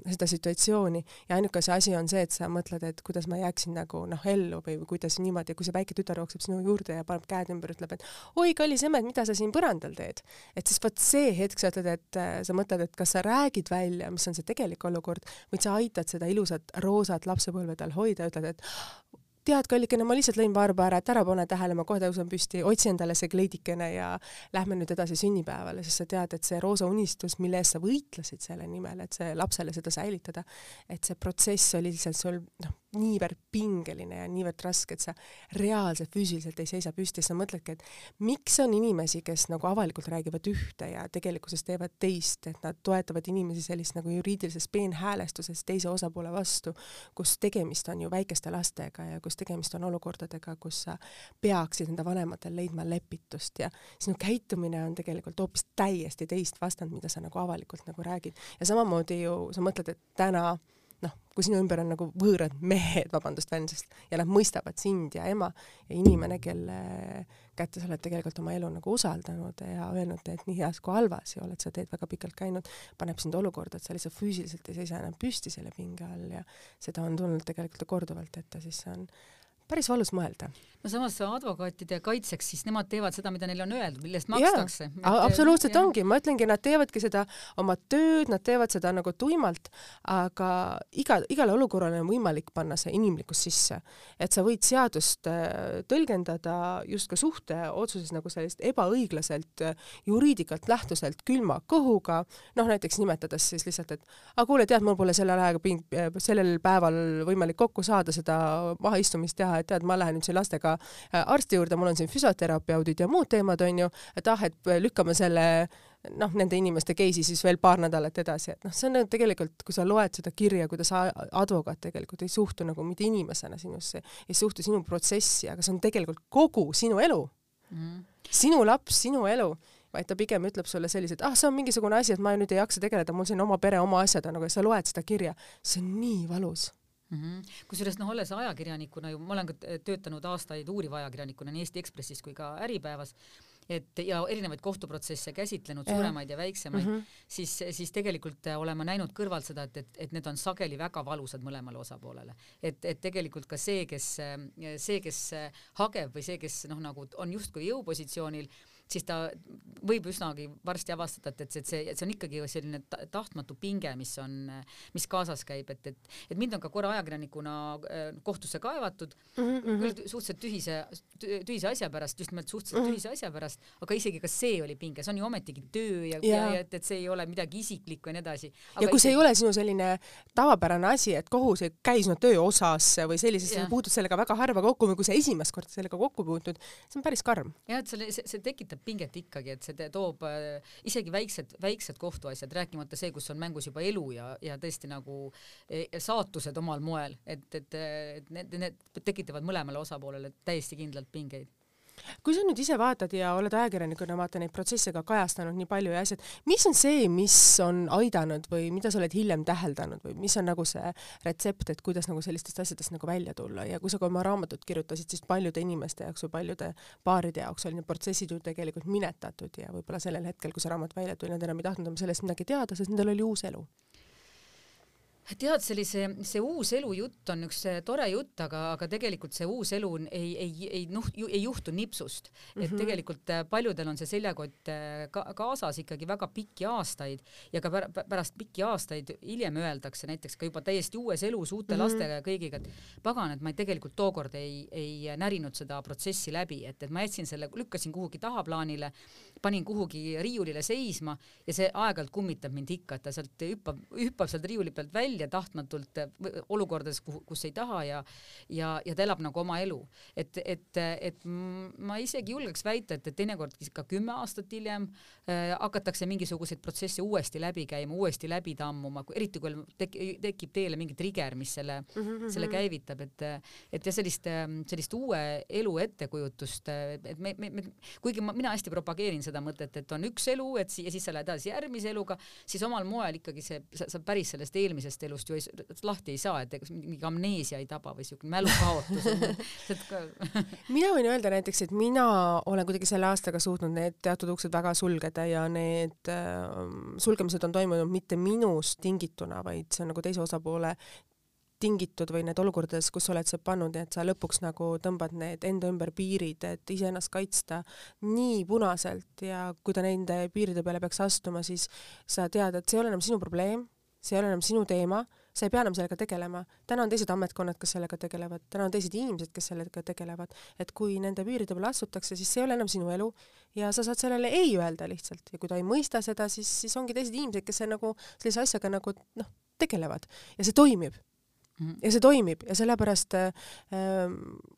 seda situatsiooni. Ja ainuke see asi on see, et sa mõtled, et kuidas ma jääksin nagu noh, ellu või kuidas niimoodi, kui see väike tütar jookseb sinu juurde ja paneb käed ümber, ütleb, et oi, kallis emme, mida sa siin põrandal teed. et siis vot see hetk hetk sa ütled, et äh, sa mõtled, et kas sa räägid välja, mis on see tegelik olukord, või sa aitad seda ilusat roosat lapsepõlve tal hoida, ütled, et tead, kallikene, ma lihtsalt lõin varba ära, et ära pane tähele, ma kohe tõusen püsti, otsi endale see kleidikene ja lähme nüüd edasi sünnipäevale, sest sa tead, et see roosa unistus, mille eest sa võitlesid selle nimel, et see lapsele seda säilitada, et see protsess oli lihtsalt sul noh, niivõrd pingeline ja niivõrd raske, et sa reaalselt füüsiliselt ei seisa püsti, sa mõtledki, et miks on inimesi, kes nagu avalikult räägivad ühte ja tegelikkuses teevad teist, et nad toetavad inimesi sellist nagu juriidilises peenhäälestuses teise osapoole vastu, kus tegemist on ju väikeste lastega ja kus tegemist on olukordadega, kus sa peaksid enda vanematel leidma lepitust ja sinu käitumine on tegelikult hoopis täiesti teist vastand, mida sa nagu avalikult nagu räägid. ja samamoodi ju sa mõtled, et täna noh, kui sinu ümber on nagu võõrad mehed, vabandust väljendusest, ja nad mõistavad sind ja ema ja inimene, kelle kätte sa oled tegelikult oma elu nagu usaldanud ja öelnud, et nii heas kui halvas ja oled sa teed väga pikalt käinud, paneb sind olukorda, et sa lihtsalt füüsiliselt ei seisa enam püsti selle pinge all ja seda on tulnud tegelikult korduvalt ette, siis see on päris valus mõelda. no samas advokaatide kaitseks, siis nemad teevad seda, mida neile on öeldud, mille eest makstakse. absoluutselt ja. ongi, ma ütlengi, nad teevadki seda oma tööd, nad teevad seda nagu tuimalt, aga iga, igale olukorrale on võimalik panna see inimlikkus sisse. et sa võid seadust äh, tõlgendada just ka suhte otsuses nagu sellist ebaõiglaselt äh, juriidikalt lähtuselt külma kõhuga, noh näiteks nimetades siis lihtsalt, et aga kuule, tead, mul pole sellel ajaga, sellel päeval võimalik kokku saada seda mahaistumist teha, et tead, ma lähen nüüd siin lastega äh, arsti juurde, mul on siin füsioterapeudid ja muud teemad onju, et ah, et lükkame selle noh, nende inimeste case'i siis veel paar nädalat edasi, et noh, see on tegelikult, kui sa loed seda kirja, kuidas advokaat tegelikult ei suhtu nagu mitte inimesena sinusse, ei suhtu sinu protsessi, aga see on tegelikult kogu sinu elu. Mm. sinu laps, sinu elu vaid ta pigem ütleb sulle selliselt, ah, see on mingisugune asi, et ma nüüd ei jaksa tegeleda, mul siin oma pere, oma asjad on, aga sa loed seda kirja, see on nii valus mm -hmm.. kusjuures noh, olles ajakirjanikuna ju, ma olen ka töötanud aastaid uuriva ajakirjanikuna nii Eesti Ekspressis kui ka Äripäevas, et ja erinevaid kohtuprotsesse käsitlenud, suuremaid ja väiksemaid mm, -hmm. siis, siis tegelikult olen ma näinud kõrvalt seda, et, et, et need on sageli väga valusad mõlemale osapoolele. et, et tegelikult ka see, kes, see, kes hageb või see, kes noh, nagu on justkui jõupositsioonil, siis ta võib üsnagi varsti avastada, et, et see, see, see on ikkagi selline tahtmatu pinge, mis on, mis kaasas käib, et, et, et mind on ka korra ajakirjanikuna äh, kohtusse kaevatud mm, -hmm. küll suhteliselt tühise, tühise asja pärast, just nimelt suhteliselt mm -hmm. tühise asja pärast, aga isegi ka see oli pinge, see on ju ometigi töö ja, ja, ja et, et see ei ole midagi isiklikku ja nii edasi. ja kui see ei ole sinu selline tavapärane asi, et kohus ei käi sinu töö osasse või sellisesse, sa puutud sellega väga harva kokku või kui sa esimest korda sellega kokku puutud, see on päris karm. jah, et selle, see, see tekitab pinget ikkagi, et see toob äh, isegi väiksed, väiksed kohtuasjad, rääkimata see, kus on mängus juba elu ja, ja tõesti nagu e, saatused omal moel, et, et, et need, need tekitavad mõlemale osapoolele täiesti kindlalt pingeid kui sa nüüd ise vaatad ja oled ajakirjanikuna vaata neid protsesse ka kajastanud nii palju ja asjad, mis on see, mis on aidanud või mida sa oled hiljem täheldanud või mis on nagu see retsept, et kuidas nagu sellistest asjadest nagu välja tulla? Ja kui sa ka oma raamatut kirjutasid, siis paljude inimeste jaoks või paljude paaride jaoks olid need protsessid ju tegelikult minetatud ja võib-olla sellel hetkel, kui see raamat välja tuli, nad enam ei tahtnud enam sellest midagi teada, sest nendel oli uus elu tead, sellise, see uus elu jutt on üks tore jutt, aga, aga tegelikult see uus elu ei, ei, ei noh, ei juhtu nipsust mm, -hmm. et mhm. tegelikult äh, paljudel on see seljakott äh, ka, kaasas ikkagi väga pikki aastaid ja ka pärast pikki aastaid hiljem öeldakse näiteks ka juba täiesti uues elus uute mm -hmm. lastega ja kõigiga, et pagan, et ma ei, tegelikult tookord ei, ei närinud seda protsessi läbi, et, et ma jätsin selle, lükkasin kuhugi tahaplaanile, panin kuhugi riiulile seisma ja see aeg-ajalt kummitab mind ikka, et ta sealt hüppab, hüppab sealt riiuli pealt välja välja tahtmatult olukordades, kus ei taha ja ja, ja ta elab nagu oma elu. et, et, et ma isegi julgeks väita, et, et teinekord ka kümme aastat hiljem äh, hakatakse mingisuguseid protsesse uuesti läbi käima, uuesti läbi tammuma, eriti kui tek, tekib teele mingi trigger, mis selle mm, -hmm. selle käivitab, et et ja sellist, sellist uue elu ettekujutust, et me, me, me, kuigi ma, mina hästi propageerin seda mõtet, et on üks elu, et si ja siis sa lähed edasi järgmise eluga, siis omal moel ikkagi see, sa, sa päris sellest eelmisest elust ju ei, lahti ei saa, et ega mingi amneesia ei taba või siuke mälukaotus [LAUGHS] [LAUGHS] mina võin öelda näiteks, et mina olen kuidagi selle aastaga suutnud need teatud uksed väga sulgeda ja need äh, sulgemised on toimunud mitte minust tingituna, vaid see on nagu teise osapoole tingitud või need olukordades, kus sa oled sa pannud, et sa lõpuks nagu tõmbad need enda ümber piirid, et iseennast kaitsta nii punaselt ja kui ta nende piiride peale peaks astuma, siis sa tead, et see ei ole enam sinu probleem, see ei ole enam sinu teema, sa ei pea enam sellega tegelema. täna on teised ametkonnad, kes sellega tegelevad, täna on teised inimesed, kes sellega tegelevad, et kui nende piiride peale astutakse, siis see ei ole enam sinu elu ja sa saad sellele ei öelda lihtsalt. Ja kui ta ei mõista seda, siis, siis ongi teised inimesed, kes see nagu sellise asjaga nagu noh, tegelevad. Ja see toimib. Mhm. ja see toimib. Ja sellepärast äh,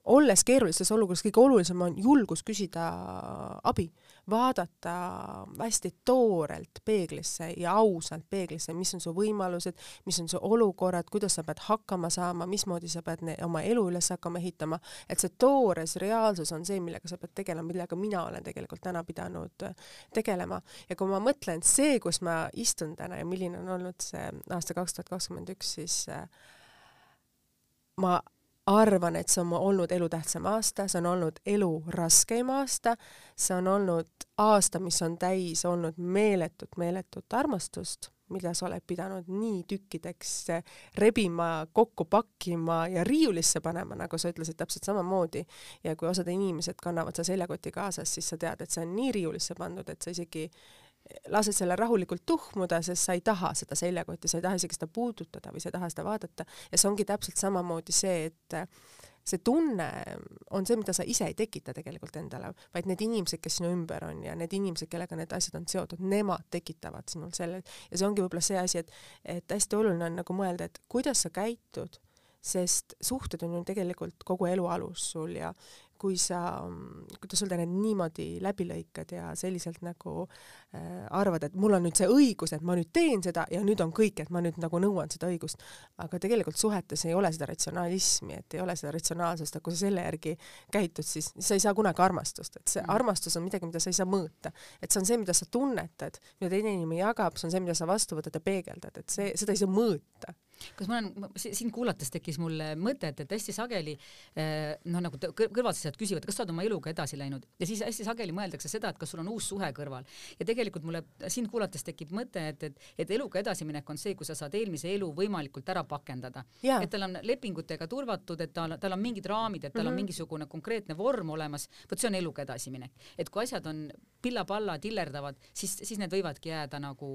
olles keerulises olukorras, kõige olulisem on julgus küsida abi, vaadata hästi toorelt peeglisse ja ausalt peeglisse, mis on su võimalused, mis on su olukorrad, kuidas sa pead hakkama saama, mismoodi sa pead oma elu üles hakkama ehitama, et see toores reaalsus on see, millega sa pead tegelema, millega mina olen tegelikult täna pidanud äh, tegelema. ja kui ma mõtlen, see, kus ma istun täna ja milline on olnud see aasta kaks tuhat kakskümmend üks, siis äh, ma arvan, et see on olnud elutähtsam aasta, see on olnud elu raskeim aasta, see on olnud aasta, mis on täis olnud meeletut, meeletut armastust, mida sa oled pidanud nii tükkideks rebima, kokku pakkima ja riiulisse panema, nagu sa ütlesid täpselt samamoodi. ja kui osad inimesed kannavad seda seljakoti kaasas, siis sa tead, et see on nii riiulisse pandud, et sa isegi lased selle rahulikult tuhmuda, sest sa ei taha seda seljakotti, sa ei taha isegi seda puudutada või sa ei taha seda vaadata. Ja see ongi täpselt samamoodi see, et see tunne on see, mida sa ise ei tekita tegelikult endale, vaid need inimesed, kes sinu ümber on ja need inimesed, kellega need asjad on seotud, nemad tekitavad sinul selle. Ja see ongi võib-olla see asi, et, et hästi oluline on nagu mõelda, et kuidas sa käitud, sest suhted on ju tegelikult kogu elu alus sul ja, kui sa, kuidas öelda, need niimoodi läbi lõikad ja selliselt nagu äh, arvad, et mul on nüüd see õigus, et ma nüüd teen seda ja nüüd on kõik, et ma nüüd nagu nõuan seda õigust. aga tegelikult suhetes ei ole seda ratsionalismi, et ei ole seda ratsionaalsust, et kui sa selle järgi käitud, siis sa ei saa kunagi armastust, et see mm. armastus on midagi, mida sa ei saa mõõta. et see on see, mida sa tunnetad, mida teine inimene jagab, see on see, mida sa vastu võtad ja peegeldad, et see, seda ei saa mõõta kas ma olen, sind kuulates tekkis mul mõte, et, et hästi sageli eh, noh, nagu kõrvalseisjad küsivad, kas sa oled oma eluga edasi läinud? Ja siis hästi sageli mõeldakse seda, et kas sul on uus suhe kõrval. Ja tegelikult mulle sind kuulates tekib mõte, et, et, et eluga edasiminek on see, kui sa saad eelmise elu võimalikult ära pakendada, et tal on lepingutega turvatud, et tal, tal on mingid raamid, et tal mm -hmm. on mhm. mingisugune konkreetne vorm olemas, vot see on eluga edasiminek, et kui asjad on pilla-palla, tillerdavad, siis, siis need võivadki jääda nagu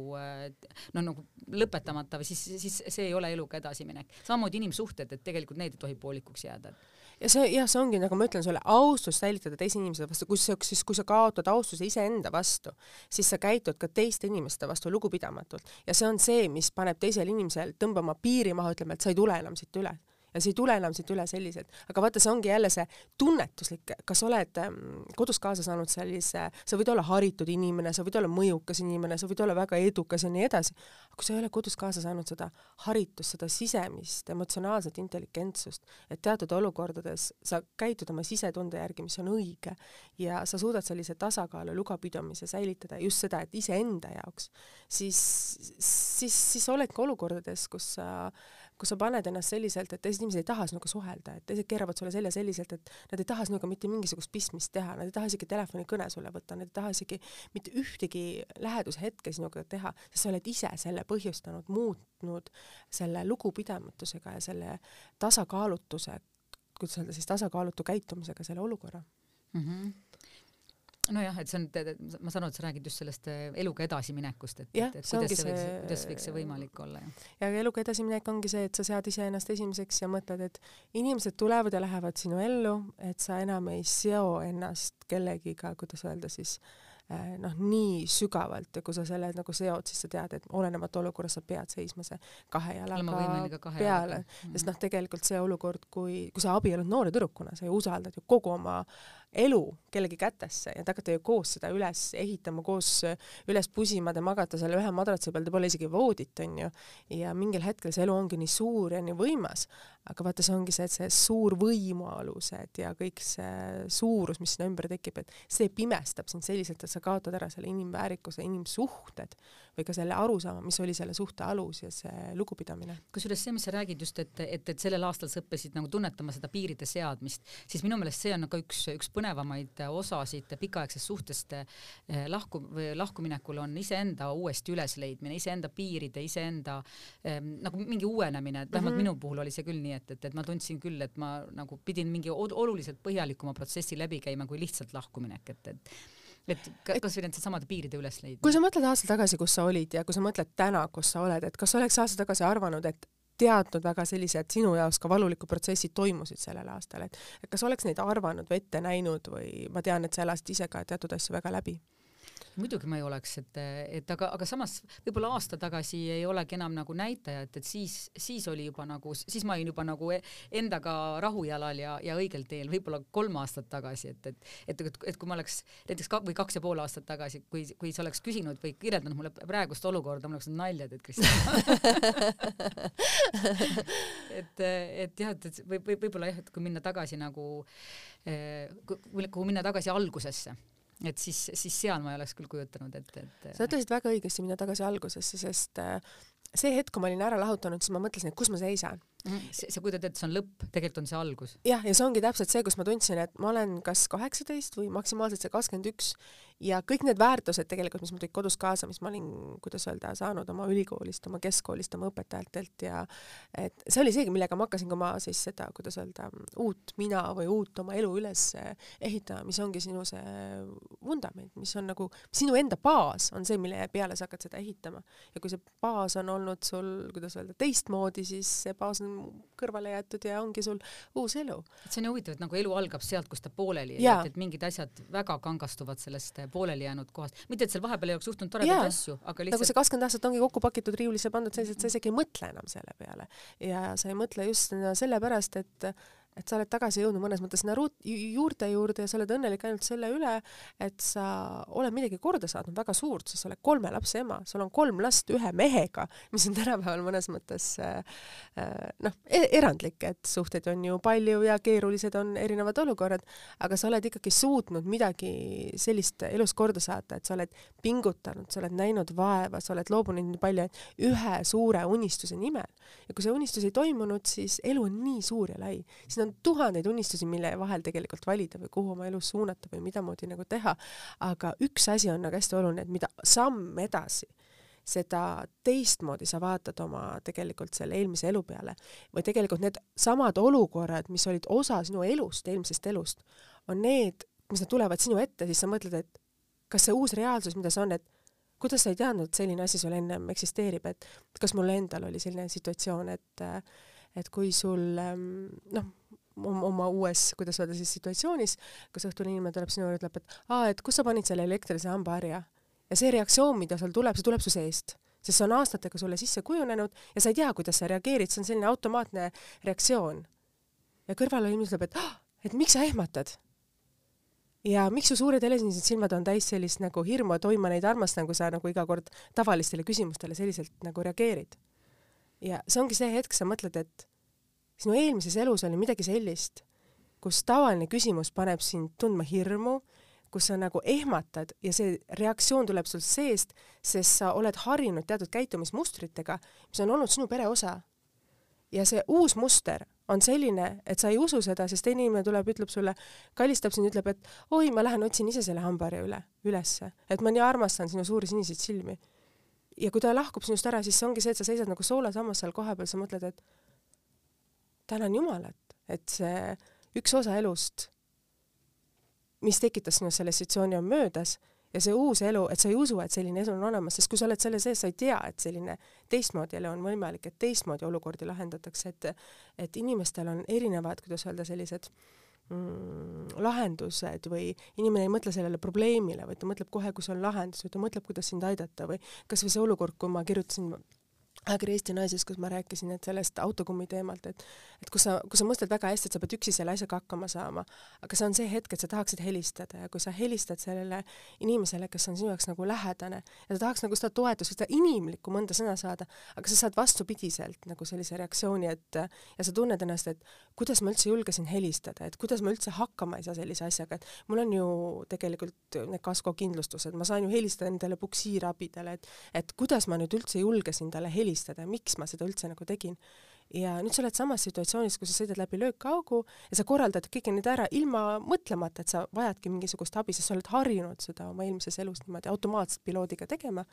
noh, nagu lõpetamata või siis, siis see ei ole eluga edasiminek. samamoodi inimsuhted, et tegelikult need ei tohi poolikuks jääda. Ja see jah, see ongi nagu ma ütlen sulle, austus säilitada teise inimese vastu, kui sa, siis kui sa kaotad austuse iseenda vastu, siis sa käitud ka teiste inimeste vastu lugupidamatult. Ja see on see, mis paneb teisel inimesel tõmbama piiri maha, ütlema, et sa ei tule enam siit üle ja see ei tule enam siit üle selliselt. aga vaata, see ongi jälle see tunnetuslik, kas oled ähm, kodus kaasa saanud sellise, sa võid olla haritud inimene, sa võid olla mõjukas inimene, sa võid olla väga edukas ja nii edasi, aga kui sa ei ole kodus kaasa saanud seda haritust, seda sisemist emotsionaalset intelligentsust, et teatud olukordades sa käitud oma sisetunde järgi, mis on õige, ja sa suudad sellise tasakaalu lugupidamise säilitada, just seda, et iseenda jaoks, siis, siis, siis oledki olukordades, kus sa kus sa paned ennast selliselt, et teised inimesed ei taha sinuga suhelda, et teised keeravad sulle selja selliselt, et nad ei taha sinuga mitte mingisugust pistmist teha, nad ei taha isegi telefonikõne sulle võtta, nad ei taha isegi mitte ühtegi lähedushetke sinuga teha, sest sa oled ise selle põhjustanud, muutnud selle lugupidamatusega ja selle tasakaalutuse, kuidas öelda siis, tasakaalutu käitumisega selle olukorra mm. -hmm nojah, et see on, ma saan aru, et sa räägid just sellest eh, eluga edasiminekust, et, et, et kuidas see, võiks, kuidas võiks see võimalik olla, jah. ja eluga edasiminek ongi see, et sa sead iseennast esimeseks ja mõtled, et inimesed tulevad ja lähevad sinu ellu, et sa enam ei seo ennast kellegiga, kuidas öelda siis äh, noh, nii sügavalt ja kui sa selle nagu seod, siis sa tead, et olenemata olukorrast sa pead seisma see kahe jalaga kahe peale, sest noh, tegelikult see olukord, kui, kui sa abiellud noore tüdrukuna, sa ju usaldad ju kogu oma elu kellegi kätesse ja te hakkate ju koos seda üles ehitama, koos üles pusima, te magate selle ühe madratsi peal, te pole isegi voodit, onju. ja mingil hetkel see elu ongi nii suur ja nii võimas, aga vaata, see ongi see, et see suur võimualused ja kõik see suurus, mis sinna ümber tekib, et see pimestab sind selliselt, et sa kaotad ära selle inimväärikuse, inimsuhted või ka selle arusaama, mis oli selle suhte alus ja see lugupidamine. kusjuures see, mis sa räägid just, et, et, et sellel aastal sa õppisid nagu tunnetama seda piiride seadmist, siis minu meelest see on ka üks, üks põnevamaid osasid pikaaegsest suhtest eh, lahku, lahkuminekul on iseenda uuesti ülesleidmine, iseenda piiride, iseenda eh, nagu mingi uuenemine, et vähemalt mm -hmm. minu puhul oli see küll nii, et, et, et ma tundsin küll, et ma nagu pidin mingi oluliselt põhjalikuma protsessi läbi käima kui lihtsalt lahkuminek, et, et et kas või nendesamade piiride ülesleidmine. kui sa mõtled aasta tagasi, kus sa olid ja kui sa mõtled täna, kus sa oled, et kas sa oleks aasta tagasi arvanud, et teadnud väga sellised sinu jaoks ka valulikud protsessid toimusid sellel aastal, et kas oleks neid arvanud või ette näinud või ma tean, et sa elasid ise ka teatud asju väga läbi muidugi ma ei oleks, et, et aga, aga samas võib-olla aasta tagasi ei olegi enam nagu näitajat, et siis, siis oli juba nagu, siis ma olin juba nagu e-, endaga rahujalal ja, ja õigel teel, võib-olla kolm aastat tagasi, et, et, et, et, et kui ma oleks näiteks ka, või kaks ja pool aastat tagasi, kui, kui sa oleks küsinud või kirjeldanud mulle praegust olukorda, mul oleks olnud nalja teed, Kristjan [LAUGHS] et, et jah, et, et võib, võib, võib-olla jah, et kui minna tagasi nagu, eh, kui minna tagasi algusesse et siis, siis seal ma ei oleks küll kujutanud, et, et sa ütlesid väga õigesti minna tagasi algusesse, sest äh, see hetk, kui ma olin ära lahutanud, siis ma mõtlesin, et kus ma seisan mm. -hmm. sa kujutad ette, see on lõpp, tegelikult on see algus. jah, ja see ongi täpselt see, kus ma tundsin, et ma olen kas kaheksateist või maksimaalselt see kakskümmend üks ja kõik need väärtused tegelikult, mis mul tulid kodus kaasa, mis ma olin, kuidas öelda, saanud oma ülikoolist, oma keskkoolist, oma õpetajatelt ja et see oli seegi, millega ma hakkasin ka oma siis seda, kuidas öelda, uut mina või uut oma elu üles ehitama, mis ongi sinu see vundament, mis on nagu sinu enda baas on see, mille peale sa hakkad seda ehitama. ja kui see baas on olnud sul, kuidas öelda, teistmoodi, siis see baas on kõrvale jäetud ja ongi sul uus elu. et see on ju huvitav, et nagu elu algab sealt, kus ta pooleli, et, et mingid asjad väga kangastuvad sellest pooleli jäänud kohast, mitte et seal vahepeal ei oleks juhtunud toredaid asju, aga lihtsalt nagu see kakskümmend aastat ongi kokku pakitud riiulisse pandud selliselt, sa isegi ei mõtle enam selle peale. Ja sa ei mõtle just sellepärast, et et sa oled tagasi jõudnud mõnes mõttes sinna ruut-, juurte juurde ja sa oled õnnelik ainult selle üle, et sa oled midagi korda saatnud väga suurt, sest sa oled kolme lapse ema, sul on kolm last ühe mehega, mis on tänapäeval mõnes mõttes äh, noh, e-, erandlik, et suhteid on ju palju ja keerulised on erinevad olukorrad, aga sa oled ikkagi suutnud midagi sellist elus korda saata, et sa oled pingutanud, sa oled näinud vaeva, sa oled loobunud nii palju ühe suure unistuse nimel. ja kui see unistus ei toimunud, siis elu on nii suur ja lai, siis on tuhandeid unistusi, mille vahel tegelikult valida või kuhu oma elus suunata või mida moodi nagu teha. aga üks asi on nagu hästi oluline, et mida samm edasi, seda teistmoodi sa vaatad oma tegelikult selle eelmise elu peale või tegelikult need samad olukorrad, mis olid osa sinu elust, eelmisest elust, on need, mis nad tulevad sinu ette, siis sa mõtled, et kas see uus reaalsus, mida see on, et kuidas sa ei teadnud, et selline asi sul ennem eksisteerib, et kas mul endal oli selline situatsioon, et et kui sul ähm, noh, oma uues, kuidas öelda siis situatsioonis, kus õhtul inimene tuleb sinu juurde, ütleb, et aa, et kus sa panid selle elektrilise hambaharja ja see reaktsioon, mida seal tuleb, see tuleb su seest, sest see on aastatega sulle sisse kujunenud ja sa ei tea, kuidas sa reageerid, see on selline automaatne reaktsioon. ja kõrval inimene ütleb, et ah, et miks sa ehmatad? ja miks su suured helesinnised silmad on täis sellist nagu hirmu, et oi, ma neid armastan, kui sa nagu iga kord tavalistele küsimustele selliselt nagu reageerid. ja see ongi see hetk, sa mõtled, et sinu eelmises elus oli midagi sellist, kus tavaline küsimus paneb sind tundma hirmu, kus sa nagu ehmatad ja see reaktsioon tuleb sul seest, sest sa oled harjunud teatud käitumismustritega, mis on olnud sinu pere osa. ja see uus muster on selline, et sa ei usu seda, sest teine inimene tuleb, ütleb sulle, kallistab sind, ütleb, et oi, ma lähen otsin ise selle hambaharja üle, ülesse, et ma nii armastan sinu suuri siniseid silmi. ja kui ta lahkub sinust ära, siis ongi see, et sa seisad nagu soolasammas seal kohapeal, sa mõtled, et tänan Jumalat, et see üks osa elust, mis tekitas sinus selle situatsiooni, on möödas ja see uus elu, et sa ei usu, et selline elu on olemas, sest kui sa oled selle sees, sa ei tea, et selline teistmoodi elu on võimalik, et teistmoodi olukordi lahendatakse, et et inimestel on erinevad, kuidas öelda, sellised mm, lahendused või inimene ei mõtle sellele probleemile, vaid ta mõtleb kohe, kui see on lahendus või ta mõtleb, kuidas sind aidata või kas või see olukord, kui ma kirjutasin ajakiri Eesti Naises, kus ma rääkisin, et sellest autokummi teemalt, et et kus sa, kui sa mõtled väga hästi, et sa pead üksi selle asjaga hakkama saama, aga see on see hetk, et sa tahaksid helistada ja kui sa helistad sellele inimesele, kes on sinu jaoks nagu lähedane ja ta tahaks nagu seda toetust, seda inimlikku mõnda sõna saada, aga sa saad vastupidiselt nagu sellise reaktsiooni, et ja sa tunned ennast, et kuidas ma üldse julgesin helistada, et kuidas ma üldse hakkama ei saa sellise asjaga, et mul on ju tegelikult need kaskokindlustused, ma saan ju helistada nendele puksiirabidele, et et kuidas ma nüüd üldse julgesin talle helistada, helistada ja miks ma seda üldse nagu tegin. ja nüüd sa oled samas situatsioonis, kus sa sõidad läbi löökaugu ja sa korraldad kõike nüüd ära ilma mõtlemata, et sa vajadki mingisugust abi, sest sa oled harjunud seda oma eelmises elus niimoodi automaatselt piloodiga tegema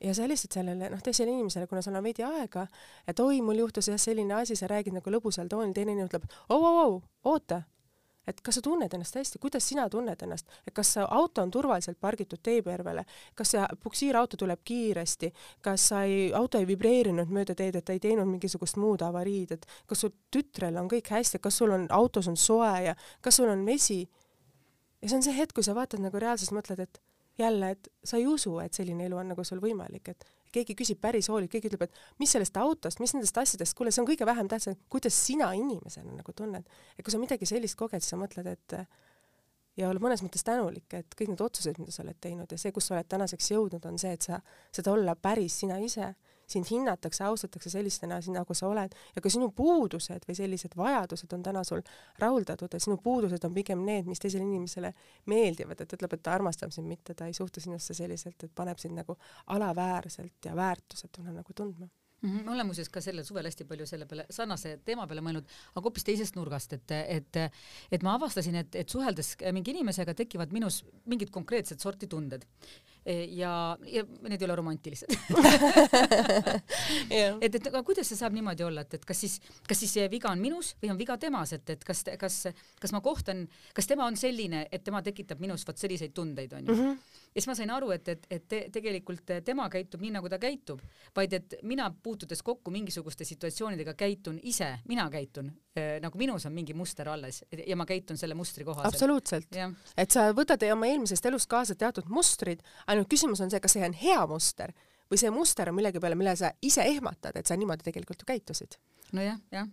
ja sa helistad sellele noh, teisele inimesele, kuna sul on veidi aega, et oi, mul juhtus jah selline asi, sa räägid nagu lõbusal toonil, teine inimene ütleb, au-au-au, oota et kas sa tunned ennast hästi, kuidas sina tunned ennast, et kas auto on turvaliselt pargitud teepervele, kas see puksiirauto tuleb kiiresti, kas sa ei, auto ei vibreerinud mööda teed, et ta ei teinud mingisugust muud avariid, et kas sul tütrel on kõik hästi, kas sul on autos on soe ja kas sul on vesi. ja see on see hetk, kui sa vaatad nagu reaalselt, mõtled, et jälle, et sa ei usu, et selline elu on nagu sul võimalik, et keegi küsib päris hooligt, keegi ütleb, et mis sellest autost, mis nendest asjadest, kuule, see on kõige vähem tähtsam, kuidas sina inimesena nagu tunned. et kui sa midagi sellist koged, siis sa mõtled, et ja olla mõnes mõttes tänulik, et kõik need otsused, mida sa oled teinud ja see, kus sa oled tänaseks jõudnud, on see, et sa saad olla päris sina ise sind hinnatakse, austatakse sellistena, nagu sa oled ja ka sinu puudused või sellised vajadused on täna sul rahuldatud ja sinu puudused on pigem need, mis teisele inimesele meeldivad, et ütleb, et ta armastab sind, mitte ta ei suhtu sinusse selliselt, et paneb sind nagu alaväärselt ja väärtusetuna nagu tundma. -hmm. ma olen muuseas ka sellel suvel hästi palju selle peale, sarnase teema peale mõelnud, aga hoopis teisest nurgast, et, et, et ma avastasin, et, et suheldes mingi inimesega tekivad minus mingid konkreetset sorti tunded ja, ja need ei ole romantilised [LAUGHS] et, et aga kuidas see saab niimoodi olla, et, et kas siis, kas siis see viga on minus või on viga temas, et, et kas, kas, kas ma kohtan, kas tema on selline, et tema tekitab minus vot selliseid tundeid, onju mm. -hmm. ja siis ma sain aru, et, et, et te, tegelikult tema käitub nii, nagu ta käitub, vaid et mina puutudes kokku mingisuguste situatsioonidega käitun ise, mina käitun äh, nagu minus on mingi muster alles ja ma käitun selle mustri kohaselt. absoluutselt. et sa võtad oma eelmisest elust kaasa teatud mustrid, ainult küsimus on see, kas see on hea muster või see muster on millegi peale, mille sa ise ehmatad, et sa niimoodi tegelikult ju käitusid. nojah, jah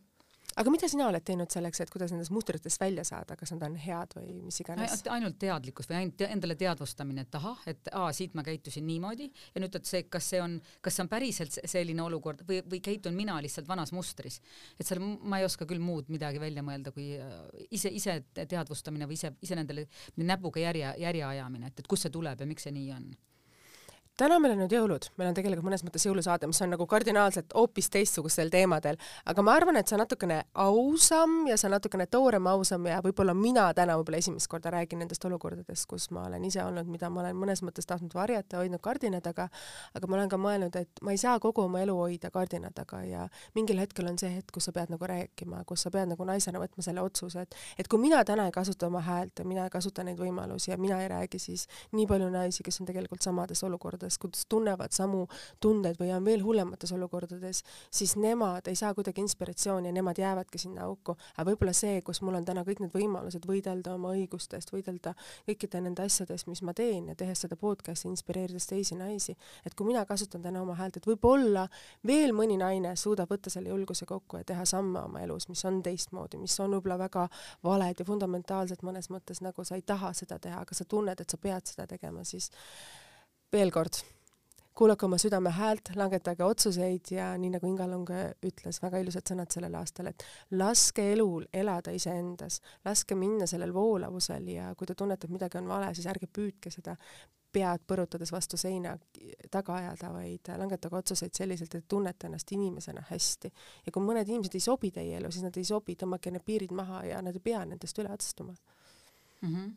aga mida sina oled teinud selleks, et kuidas nendest mustritest välja saada, kas nad on head või mis iganes? ainult teadlikkus või ainult endale teadvustamine, et ahah, et aa, siit ma käitusin niimoodi ja nüüd, et see, kas see on, kas see on päriselt selline olukord või, või käitun mina lihtsalt vanas mustris. et seal ma ei oska küll muud midagi välja mõelda, kui äh, ise, ise teadvustamine või ise, ise nendele näpuga järje, järje ajamine, et, et kust see tuleb ja miks see nii on täna meil on nüüd jõulud, meil on tegelikult mõnes mõttes jõulusaade, mis on nagu kardinaalselt hoopis teistsugustel teemadel, aga ma arvan, et see on natukene ausam ja see on natukene toorem, ausam ja võib-olla mina täna võib-olla esimest korda räägin nendest olukordadest, kus ma olen ise olnud, mida ma olen mõnes mõttes tahtnud varjata, hoidnud kardina taga, aga ma olen ka mõelnud, et ma ei saa kogu oma elu hoida kardina taga ja mingil hetkel on see hetk, kus sa pead nagu rääkima, kus sa pead nagu naisena võtma selle otsuse, et et kui mina täna ei kasuta oma häält ja mina ei kasuta neid võimalusi ja mina ei räägi, siis nii palju naisi, kes on tegelikult samades olukordades, olukordades, kuidas tunnevad samu tundeid või on veel hullemates olukordades, siis nemad ei saa kuidagi inspiratsiooni ja nemad jäävadki sinna auku. aga võib-olla see, kus mul on täna kõik need võimalused võidelda oma õiguste eest, võidelda kõikide nende asjade eest, mis ma teen ja tehes seda podcast'i, inspireerides teisi naisi, et kui mina kasutan täna oma häält, et võib-olla veel mõni naine suudab võtta selle julguse kokku ja teha samme oma elus, mis on teistmoodi, mis on võib-olla väga valed ja fundamentaalsed mõnes mõttes, nagu sa ei taha seda teha, aga sa tunned, et sa pead seda tegema, siis veel kord, kuulake oma südame häält, langetage otsuseid ja nii nagu Inga Long ütles, väga ilusad sõnad sellel aastal, et laske elul elada iseendas, laske minna sellel voolavusel ja kui te tunnete, et midagi on vale, siis ärge püüdke seda pead põrutades vastu seina taga ajada, vaid langetage otsuseid selliselt, et tunnete ennast inimesena hästi. ja kui mõned inimesed ei sobi teie ellu, siis nad ei sobi, tõmmake need piirid maha ja nad ei pea nendest üle astuma mm. -hmm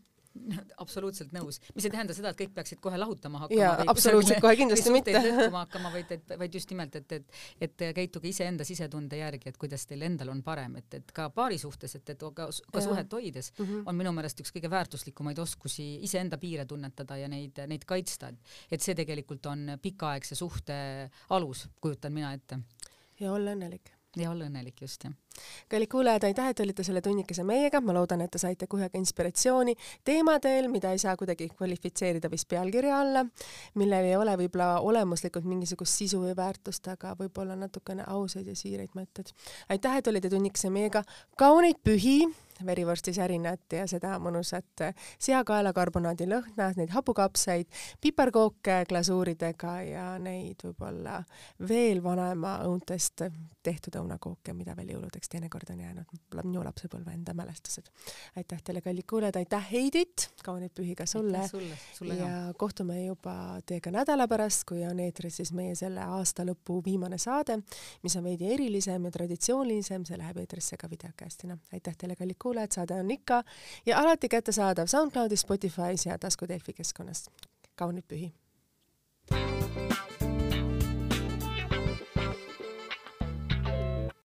[LAUGHS] absoluutselt nõus, mis ei tähenda seda, et kõik peaksid kohe lahutama hakkama. jaa, absoluutselt kohe kindlasti mitte. [LAUGHS] hakkama, vaid et, vaid just nimelt, et, et, et käituge iseenda sisetunde järgi, et kuidas teil endal on parem, et, et ka paari suhtes, et, et ka, ka suhet hoides mm -hmm. on minu meelest üks kõige väärtuslikumaid oskusi iseenda piire tunnetada ja neid, neid kaitsta, et, et see tegelikult on pikaaegse suhte alus, kujutan mina ette. ja olla õnnelik ja olla õnnelik, just, jah. kallid kuulajad, aitäh, et olite selle tunnikese meiega, ma loodan, et te saite ka inspiratsiooni teemadel, mida ei saa kuidagi kvalifitseerida vist pealkirja alla, millel ei ole võib-olla olemuslikult mingisugust sisu või väärtust, aga võib-olla natukene ausaid ja siiraid mõtteid. aitäh, et olite tunnikese meiega, kauneid pühi verivorstisärinat ja seda mõnusat seakaelakarbonaadi lõhna, neid hapukapsaid, piparkooke glasuuridega ja neid võib-olla veel vanema õuntest tehtud õunakooke, mida veel jõuludeks teinekord on jäänud, minu lapsepõlve enda mälestused. aitäh teile, kallid kuulajad, aitäh Heidit, kauneid pühi ka sulle, sulle, sulle ja ka. kohtume juba teiega nädala pärast, kui on eetris siis meie selle aasta lõpu viimane saade, mis on veidi erilisem ja traditsioonilisem, see läheb eetrisse ka videokastina. aitäh teile, kallid kuulajad, kuulajad, saade on ikka ja alati kättesaadav SoundCloudis, Spotify's ja tasku Delfi keskkonnas. kaunid pühi! thank you